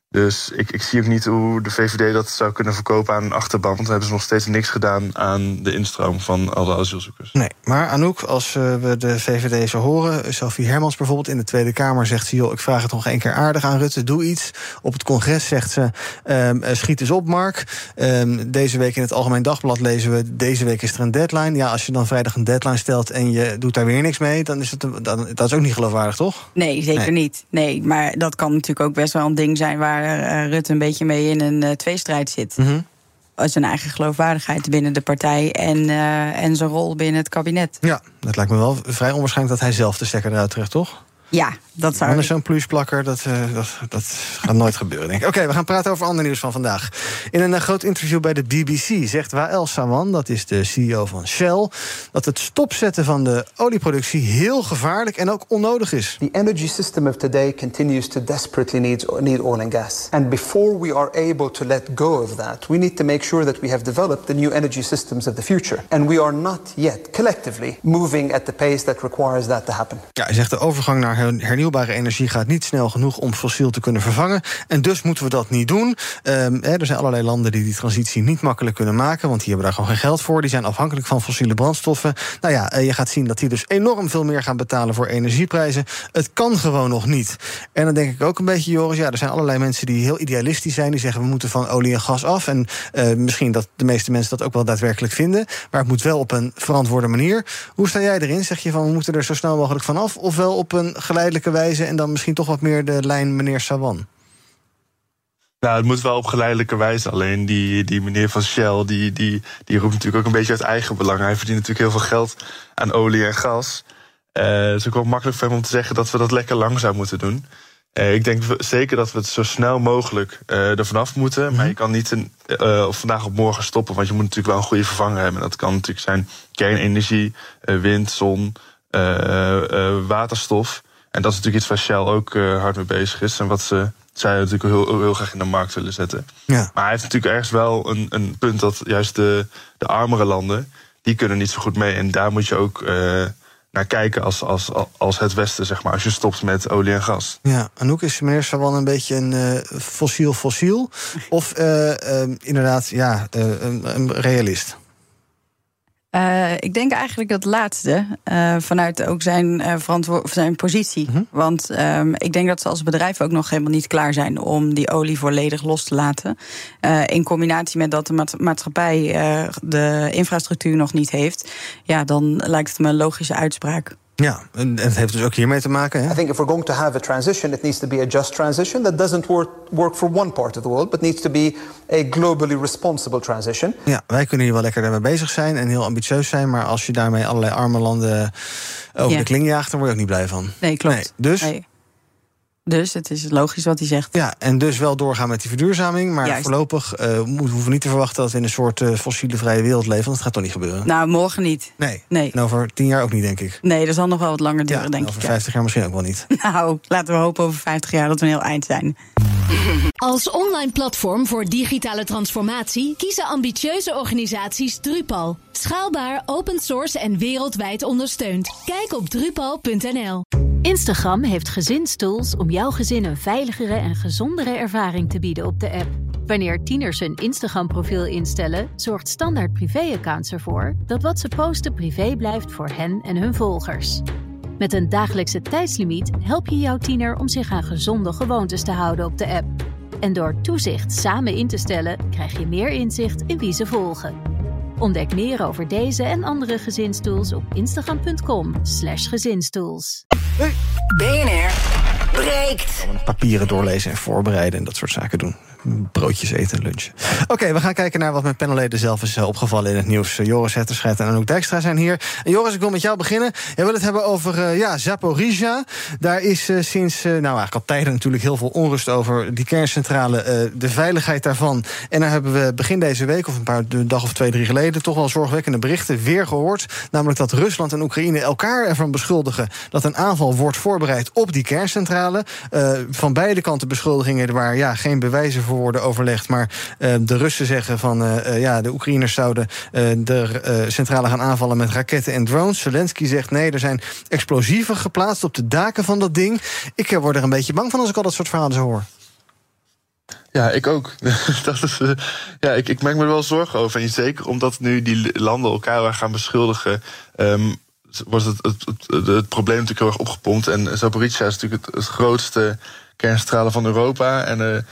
Dus ik, ik zie ook niet hoe de VVD dat zou kunnen verkopen aan een achterban. Want we hebben ze nog steeds niks gedaan aan de instroom van alle asielzoekers. Nee, maar Anouk, als eh, we de VVD zo horen... Sophie Hermans bijvoorbeeld in de Tweede Kamer zegt ze... joh, ik vraag het nog één keer aardig aan Rutte, doe iets. Op het congres zegt ze, um, schiet eens op, Mark. Um, deze week in het Algemeen Dagblad lezen we... deze week is er een deadline. Ja, als je dan vrijdag een deadline stelt en je doet daar weer niks mee... dan is het dan, dat is ook niet geloofwaardig, toch? Nee, zeker niet. Nee, maar dat kan natuurlijk ook best wel een ding zijn... waar uh, Rutte een beetje mee in een uh, tweestrijd zit. Mm -hmm. Zijn eigen geloofwaardigheid binnen de partij en, uh, en zijn rol binnen het kabinet. Ja, dat lijkt me wel vrij onwaarschijnlijk dat hij zelf de stekker eruit trekt, toch? Ja, dat zou... Anders zo'n plusplakker, dat, uh, dat, dat gaat nooit gebeuren, denk ik. Oké, we gaan praten over ander nieuws van vandaag. In een uh, groot interview bij de BBC zegt Wael Sawan... dat is de CEO van Shell... dat het stopzetten van de olieproductie heel gevaarlijk en ook onnodig is. The energy system of today continues to desperately need, need oil and gas. And before we are able to let go of that... we need to make sure that we have developed the new energy systems of the future. And we are not yet, collectively, moving at the pace that requires that to happen. Ja, hij zegt de overgang naar hernieuwbare energie gaat niet snel genoeg om fossiel te kunnen vervangen. En dus moeten we dat niet doen. Um, er zijn allerlei landen die die transitie niet makkelijk kunnen maken, want die hebben daar gewoon geen geld voor. Die zijn afhankelijk van fossiele brandstoffen. Nou ja, eh, je gaat zien dat die dus enorm veel meer gaan betalen voor energieprijzen. Het kan gewoon nog niet. En dan denk ik ook een beetje, Joris, ja, er zijn allerlei mensen die heel idealistisch zijn. Die zeggen we moeten van olie en gas af. En uh, misschien dat de meeste mensen dat ook wel daadwerkelijk vinden. Maar het moet wel op een verantwoorde manier. Hoe sta jij erin? Zeg je van we moeten er zo snel mogelijk van af? Ofwel op een geleidelijke wijze en dan misschien toch wat meer de lijn meneer Sawan? Nou, het moet wel op geleidelijke wijze. Alleen die, die meneer van Shell, die, die, die roept natuurlijk ook een beetje uit eigen belang. Hij verdient natuurlijk heel veel geld aan olie en gas. Uh, het is ook wel makkelijk voor hem om te zeggen dat we dat lekker langzaam moeten doen. ik denk zeker dat we het zo snel mogelijk uh, er vanaf moeten. Maar mhm. je kan niet een, vandaag op morgen stoppen. Want je moet natuurlijk wel een goede vervanger hebben. Dat kan natuurlijk zijn kernenergie, wind, zon, waterstof. En dat is natuurlijk iets waar Shell ook hard mee bezig is. En wat ze zij natuurlijk heel, heel graag in de markt willen zetten. Ja. Maar hij heeft natuurlijk ergens wel een, een punt dat juist de, de armere landen... die kunnen niet zo goed mee. En daar moet je ook naar kijken als, als, als het Westen, zeg maar, als je stopt met olie en gas. Ja, Anouk, is meneer Sawan een beetje een uh, fossiel fossiel? Of uh, uh, inderdaad, ja, een, een realist? Uh, ik denk eigenlijk dat laatste, uh, vanuit ook zijn, uh, zijn positie. -hmm. Want um, ik denk dat ze als bedrijf ook nog helemaal niet klaar zijn om die olie volledig los te laten. in combinatie met dat de maatschappij de infrastructuur nog niet heeft, ja, dan lijkt het me een logische uitspraak. Ja, en het heeft dus ook hiermee te maken. Hè? I think if we're going to have a transition, it needs to be a just transition that doesn't work, work for one part of the world, but needs to be a globally responsible transition. Ja, wij kunnen hier wel lekker daarmee bezig zijn en heel ambitieus zijn, maar als je daarmee allerlei arme landen over ja. de kling jaagt, dan word je ook niet blij van. Nee, klopt. Nee, dus nee. Dus het is logisch wat hij zegt. Ja, en dus wel doorgaan met die verduurzaming. Maar voorlopig uh, hoeven we niet te verwachten dat we in een soort uh, fossiele vrije wereld leven. Want dat gaat toch niet gebeuren? Nou, morgen niet. Nee. nee. En over tien jaar ook niet, denk ik. Nee, dat zal nog wel wat langer duren, denk over ik. Over vijftig jaar misschien ook wel niet. Nou, laten we hopen over vijftig jaar dat we een heel eind zijn. Als online platform voor digitale transformatie kiezen ambitieuze organisaties Drupal. Schaalbaar, open source en wereldwijd ondersteund. Kijk op drupal.nl. Instagram heeft gezinstools om jouw gezin een veiligere en gezondere ervaring te bieden op de app. Wanneer tieners hun Instagram-profiel instellen, zorgt standaard privéaccounts ervoor dat wat ze posten privé blijft voor hen en hun volgers. Met een dagelijkse tijdslimiet help je jouw tiener om zich aan gezonde gewoontes te houden op de app. En door toezicht samen in te stellen, krijg je meer inzicht in wie ze volgen. Ontdek meer over deze en andere gezinstools op instagram.com/slash gezinstools. BNR breekt. Papieren doorlezen en voorbereiden en dat soort zaken doen broodjes eten, lunchen. Oké, we gaan kijken naar wat mijn panelleden zelf is eh, opgevallen in het nieuws. Eh, Joris Hetterscheid en Anouk Dijkstra zijn hier. En Joris, ik wil met jou beginnen. Jij wil het hebben over uh, ja, Zaporizhia. Daar is sinds, nou eigenlijk al tijden natuurlijk heel veel onrust over die kerncentrale, de veiligheid daarvan. En daar hebben we begin deze week, of een paar dag of twee, drie geleden, toch wel zorgwekkende berichten weer gehoord. Namelijk dat Rusland en Oekraïne elkaar ervan beschuldigen dat een aanval wordt voorbereid op die kerncentrale. van beide kanten beschuldigingen waar ja, geen bewijzen voor worden overlegd. Maar uh, de Russen zeggen van uh, ja, de Oekraïners zouden de centrale gaan aanvallen met raketten en drones. Zelensky zegt nee, er zijn explosieven geplaatst op de daken van dat ding. Ik word er een beetje bang van als ik al dat soort verhalen zo hoor. Ja, ik ook. dat is, ja, ik, ik maak me wel zorgen over. En zeker omdat nu die landen elkaar gaan beschuldigen. Um, wordt het, het, het, probleem natuurlijk heel erg opgepompt. En Zaporizhia is natuurlijk het, grootste kerncentrale van Europa. En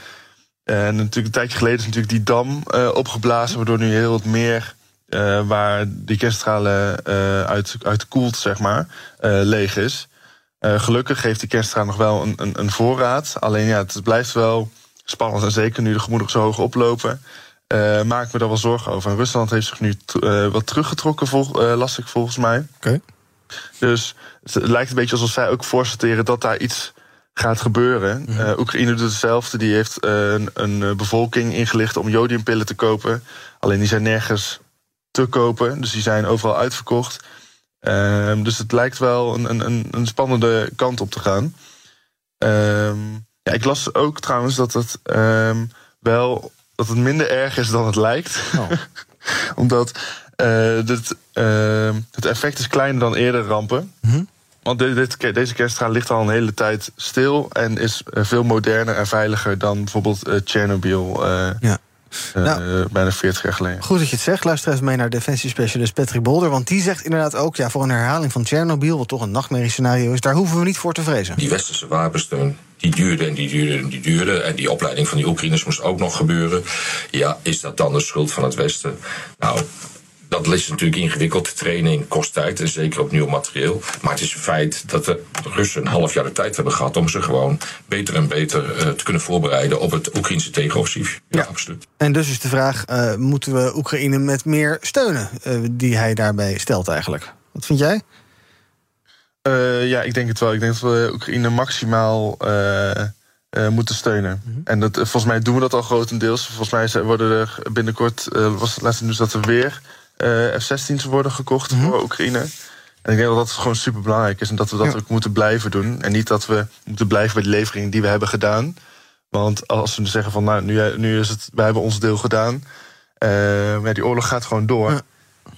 en natuurlijk een tijdje geleden is natuurlijk die dam uh, opgeblazen, waardoor nu heel wat meer uh, waar die kerncentrale uh, uit, uit koelt, zeg maar, leeg is. gelukkig heeft die kerncentrale nog wel een, een, een, voorraad. Alleen ja, het blijft wel spannend. En zeker nu de gemoederen zo hoog oplopen, maak ik me daar wel zorgen over. En Rusland heeft zich nu wat teruggetrokken, vol, las ik volgens mij. Oké. Okay. Dus het lijkt een beetje alsof zij ook voorsorteren dat daar iets gaat gebeuren. Mm Oekraïne doet hetzelfde. Die heeft uh, een, een, eh, bevolking ingelicht om jodiumpillen te kopen. Alleen die zijn nergens te kopen. Dus die zijn overal uitverkocht. Uh, dus het lijkt wel een, een, een spannende kant op te gaan. Ehm, ja, ik las ook trouwens dat het ehm, wel dat het minder erg is dan het lijkt. Oh. Omdat het, het effect is kleiner dan eerder rampen. Mm want dit, deze kerncentrale ligt al een hele tijd stil en is eh, veel moderner en veiliger dan bijvoorbeeld uh, Chernobyl. Uh, ja. Nou, bijna 40 jaar geleden. Goed dat je het zegt. Luister eens mee naar defensiespecialist Patrick Bolder. Want die zegt inderdaad ook: ja, voor een herhaling van Chernobyl, wat toch een nachtmerriescenario is, daar hoeven we niet voor te vrezen. Die westerse wapensteun die duurde en die duurde en die duurde. En die opleiding van die Oekraïners moest ook nog gebeuren. Ja, is dat dan de schuld van het Westen? Nou, dat is natuurlijk ingewikkeld. Training kost tijd en zeker op nieuw materieel. Maar het is een feit dat de Russen een half jaar de tijd hebben gehad om ze gewoon beter en beter uh, te kunnen voorbereiden op het Oekraïnse tegenoffensief. Ja, ja, absoluut. En dus is de vraag: uh, moeten we Oekraïne met meer steunen uh, die hij daarbij stelt eigenlijk? Wat vind jij? Uh, ja, ik denk het wel. Ik denk dat we Oekraïne maximaal uh, uh, moeten steunen. Mm -hmm. En dat, volgens mij doen we dat al grotendeels. Volgens mij worden er binnenkort, was het laatste nieuws dat er weer F-16's worden gekocht mm -hmm. voor Oekraïne. En ik denk dat dat gewoon super belangrijk is en dat we dat ja. ook moeten blijven doen. En niet dat we moeten blijven bij de leveringen die we hebben gedaan. Want als we zeggen van nou, nu, nu is het, wij hebben ons deel gedaan. ja, die oorlog gaat gewoon door. Ja.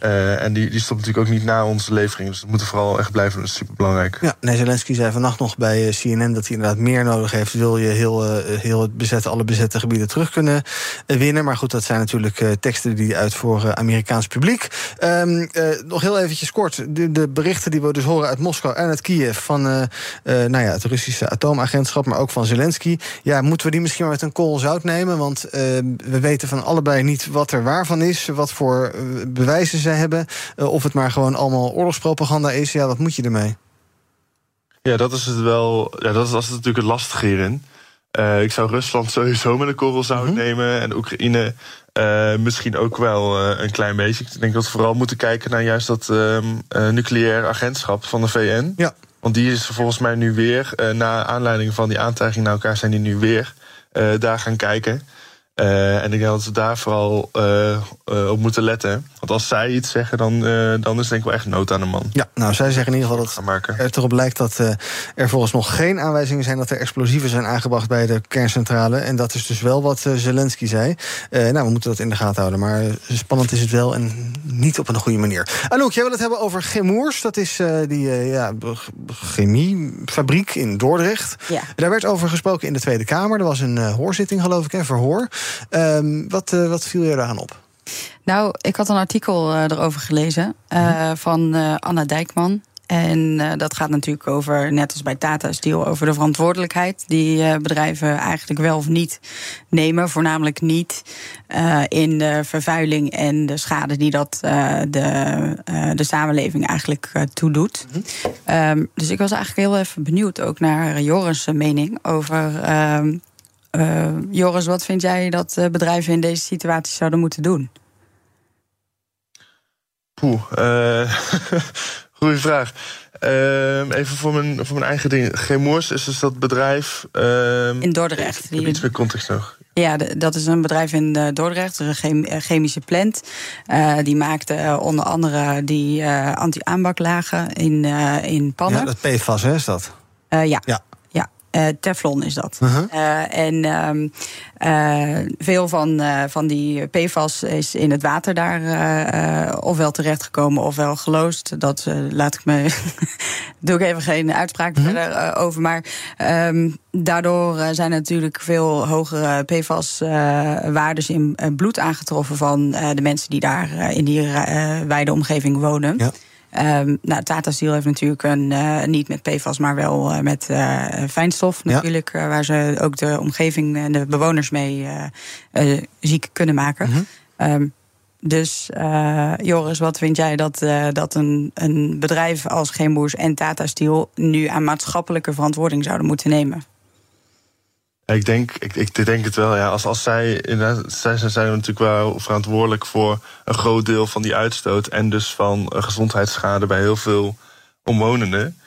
Uh, en die, die stopt natuurlijk ook niet na onze levering. Dus dat moeten vooral echt blijven. Dat is superbelangrijk. Ja, nee, Zelensky zei vannacht nog bij CNN dat hij inderdaad meer nodig heeft. Wil je heel, uh, heel het bezette, alle bezette gebieden terug kunnen winnen. Maar goed, dat zijn natuurlijk teksten die uit voor Amerikaans publiek. Um, nog heel eventjes kort. De, de, berichten die we dus horen uit Moskou en uit Kiev. Van nou ja, het Russische atoomagentschap, maar ook van Zelensky. Ja, moeten we die misschien maar met een kool zout nemen? Want we weten van allebei niet wat er waarvan is. Wat voor bewijzen zij hebben. Uh, of het maar gewoon allemaal oorlogspropaganda is. Ja, wat moet je ermee? Ja, dat is het wel. Ja, dat is, dat is natuurlijk het lastige hierin. Uh, ik zou Rusland sowieso met een korrel zout mm -hmm. nemen. En Oekraïne uh, misschien ook wel een klein beetje. Ik denk dat we vooral moeten kijken naar juist dat nucleair agentschap van de VN. Ja. Want die is volgens mij nu weer, na aanleiding van die aantijging naar elkaar, zijn die nu weer daar gaan kijken. En ik denk dat we daar vooral op moeten letten. Want als zij iets zeggen, dan, dan is denk ik wel echt nood aan de man. Ja, nou, zij zeggen in ieder geval dat het erop lijkt dat er volgens nog geen aanwijzingen zijn dat er explosieven zijn aangebracht bij de kerncentrale. En dat is dus wel wat Zelensky zei. nou, we moeten dat in de gaten houden. Maar spannend is het wel en niet op een goede manier. Anouk, jij wil het hebben over Chemours. Dat is die ja, chemiefabriek in Dordrecht. Ja. Daar werd over gesproken in de Tweede Kamer. Er was een hoorzitting, geloof ik, een verhoor. Um, wat, uh, wat viel je eraan op? Nou, ik had een artikel uh, erover gelezen uh, mm-hmm. van Anna Dijkman. En dat gaat natuurlijk over, net als bij Tata Steel, over de verantwoordelijkheid die bedrijven eigenlijk wel of niet nemen. Voornamelijk niet in de vervuiling en de schade die dat de, de samenleving eigenlijk toedoet. Mm-hmm. Um, dus ik was eigenlijk heel even benieuwd ook naar Joris' mening over uh, Joris, wat vind jij dat uh, bedrijven in deze situatie zouden moeten doen? Poeh, uh, goede vraag. Ehm, even voor mijn, voor mijn eigen ding. Chemours is dus dat bedrijf. Ehm, in Dordrecht. Die... Iets meer context nog. Ja, dat is een bedrijf in Dordrecht, een chemische plant. die maakte onder andere die anti-aanbaklagen in, in pannen. Ja, dat PFAS, hè, is dat? ja. ja. Uh, Teflon is dat. Uh -huh. uh, en um, veel van, van die PFAS is in het water daar ofwel terechtgekomen ofwel geloosd. Dat laat ik me. doe ik even geen uitspraak -huh. verder over. Maar um, daardoor zijn er natuurlijk veel hogere PFAS-waardes in bloed aangetroffen van de mensen die daar in die wijde omgeving wonen. Ja. Um, nou, Tata Steel heeft natuurlijk een, uh, niet met PFAS, maar wel uh, met uh, fijnstof natuurlijk. Ja. waar ze ook de omgeving en de bewoners mee ziek kunnen maken. -hmm. um, dus Joris, wat vind jij dat, dat een, een bedrijf als Geenboers en Tata Steel nu aan maatschappelijke verantwoording zouden moeten nemen? Ik denk, ik, ik denk het wel, ja. Als, als zij, zij zijn natuurlijk wel verantwoordelijk voor een groot deel van die uitstoot. En dus van gezondheidsschade bij heel veel omwonenden.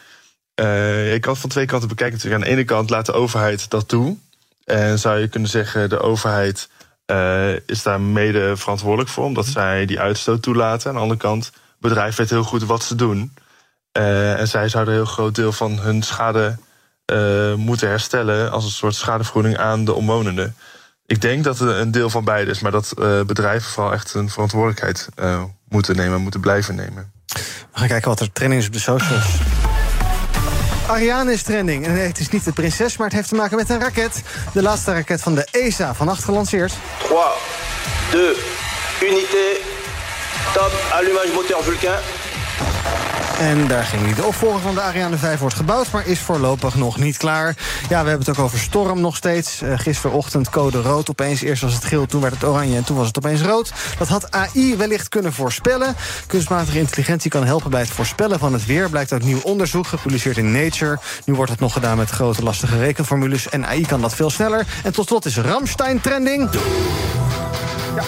Uh, je kan het van twee kanten bekijken natuurlijk. Aan de ene kant laat de overheid dat toe. En zou je kunnen zeggen, de overheid uh, is daar mede verantwoordelijk voor. Omdat zij die uitstoot toelaten. Aan de andere kant, het bedrijf weet heel goed wat ze doen. Uh, en zij zouden een heel groot deel van hun schade uh, moeten herstellen als een soort schadevergoeding aan de omwonenden. Ik denk dat het een deel van beide is, maar dat uh, bedrijven vooral echt een verantwoordelijkheid uh, moeten nemen, moeten blijven nemen. We gaan kijken wat er trending is op de socials. Ariane is trending. En het is niet de prinses, maar het heeft te maken met een raket. De laatste raket van de ESA, vannacht gelanceerd. 3, 2, unité, top, allumage moteur Vulcain. En daar ging niet. De opvolger van de Ariane 5 wordt gebouwd, maar is voorlopig nog niet klaar. Ja, we hebben het ook over storm nog steeds. Uh, gisterochtend code rood. Opeens eerst was het geel, toen werd het oranje en toen was het opeens rood. Dat had AI wellicht kunnen voorspellen. Kunstmatige intelligentie kan helpen bij het voorspellen van het weer. Blijkt uit nieuw onderzoek, gepubliceerd in Nature. Nu wordt het nog gedaan met grote lastige rekenformules. En AI kan dat veel sneller. En tot slot is Ramstein trending. Ja.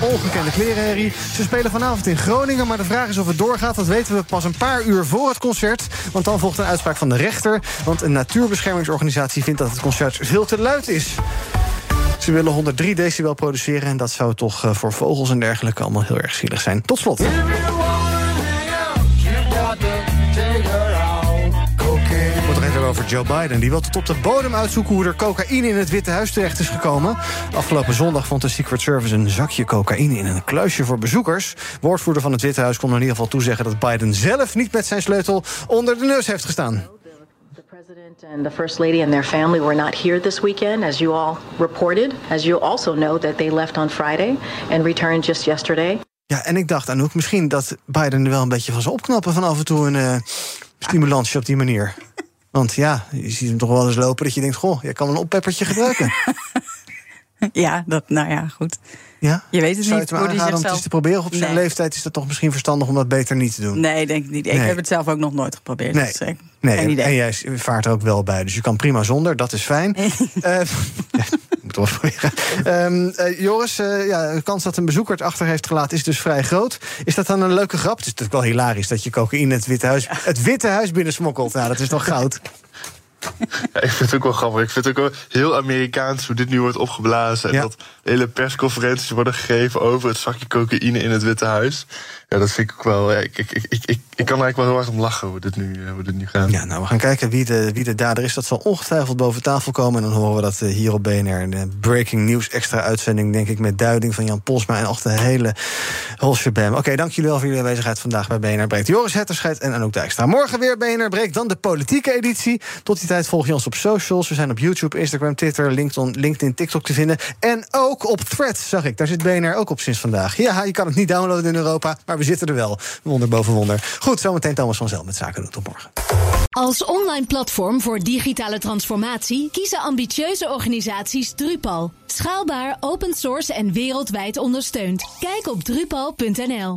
Ongekende klerenherrie. Ze spelen vanavond in Groningen, maar de vraag is of het doorgaat. Dat weten we pas een paar uur voor het concert. Want dan volgt een uitspraak van de rechter. Want een natuurbeschermingsorganisatie vindt dat het concert veel te luid is. Ze willen 103 decibel produceren en dat zou toch eh, voor vogels en dergelijke allemaal heel erg zielig zijn. Tot slot. Over Joe Biden. Die wil tot op de bodem uitzoeken hoe er cocaïne in het Witte Huis terecht is gekomen. Afgelopen zondag vond de Secret Service een zakje cocaïne in een kluisje voor bezoekers. Woordvoerder van het Witte Huis kon in ieder geval toezeggen dat Biden zelf niet met zijn sleutel onder de neus heeft gestaan. and the First Lady and their family were not here this weekend, as you all reported. As you also know that they left on Friday and returned just yesterday. Ja, en ik dacht, Anouk, misschien dat Biden er wel een beetje van zou opknappen... van af en toe een uh, stimulansje op die manier. Want ja, je ziet hem toch wel eens lopen dat je denkt... goh, je kan een oppeppertje gebruiken. ja, dat, nou ja, goed. Ja? Je weet het Zou niet. je het om eens te proberen? Op zijn leeftijd is dat toch misschien verstandig om dat beter niet te doen? Nee, denk ik niet. Ik Nee. heb het zelf ook nog nooit geprobeerd. Nee. Dus, eh, Nee, idee. en jij vaart er ook wel bij, dus je kan prima zonder, dat is fijn. Eh, moet wel proberen. Ehm, eh, Joris, eh, ja, de kans dat een bezoeker het achter heeft gelaten is dus vrij groot. Is dat dan een leuke grap? Het is natuurlijk wel hilarisch dat je cocaïne het Witte Huis, het Witte Huis binnensmokkelt. Nou, dat is toch goud? Ja, ik vind het ook wel grappig. Ik vind het ook wel heel Amerikaans hoe dit nu wordt opgeblazen. En dat hele persconferenties worden gegeven over het zakje cocaïne in het Witte Huis. Ja, dat vind ik ook wel. Ik, ik, ik, ik, ik kan eigenlijk wel heel erg om lachen hoe dit nu, eh, hoe dit nu gaat. Ja, nou, we gaan kijken wie de, wie de dader is. Dat zal ongetwijfeld boven tafel komen. En dan horen we dat eh, hier op BNR. Een eh, breaking news extra uitzending, denk ik, met duiding van Jan Posma. En ook de hele Holsjebam. Oké, dank jullie wel voor jullie aanwezigheid vandaag bij BNR Breekt. Joris Hetterscheid en Anouk Dijkstra. Morgen weer BNR Breekt, dan de politieke editie. Tot die tijd volg je ons op socials. We zijn op YouTube, Instagram, Twitter, LinkedIn, LinkedIn TikTok te vinden. En ook op Threads, zag ik. Daar zit BNR ook op sinds vandaag. Ja, je kan het niet downloaden in Europa, maar we zitten er wel. Wonder boven wonder. Goed, zometeen Thomas van Zel met Zaken doen. Tot morgen. Als online platform voor digitale transformatie kiezen ambitieuze organisaties Drupal. Schaalbaar, open source en wereldwijd ondersteund. Kijk op drupal.nl.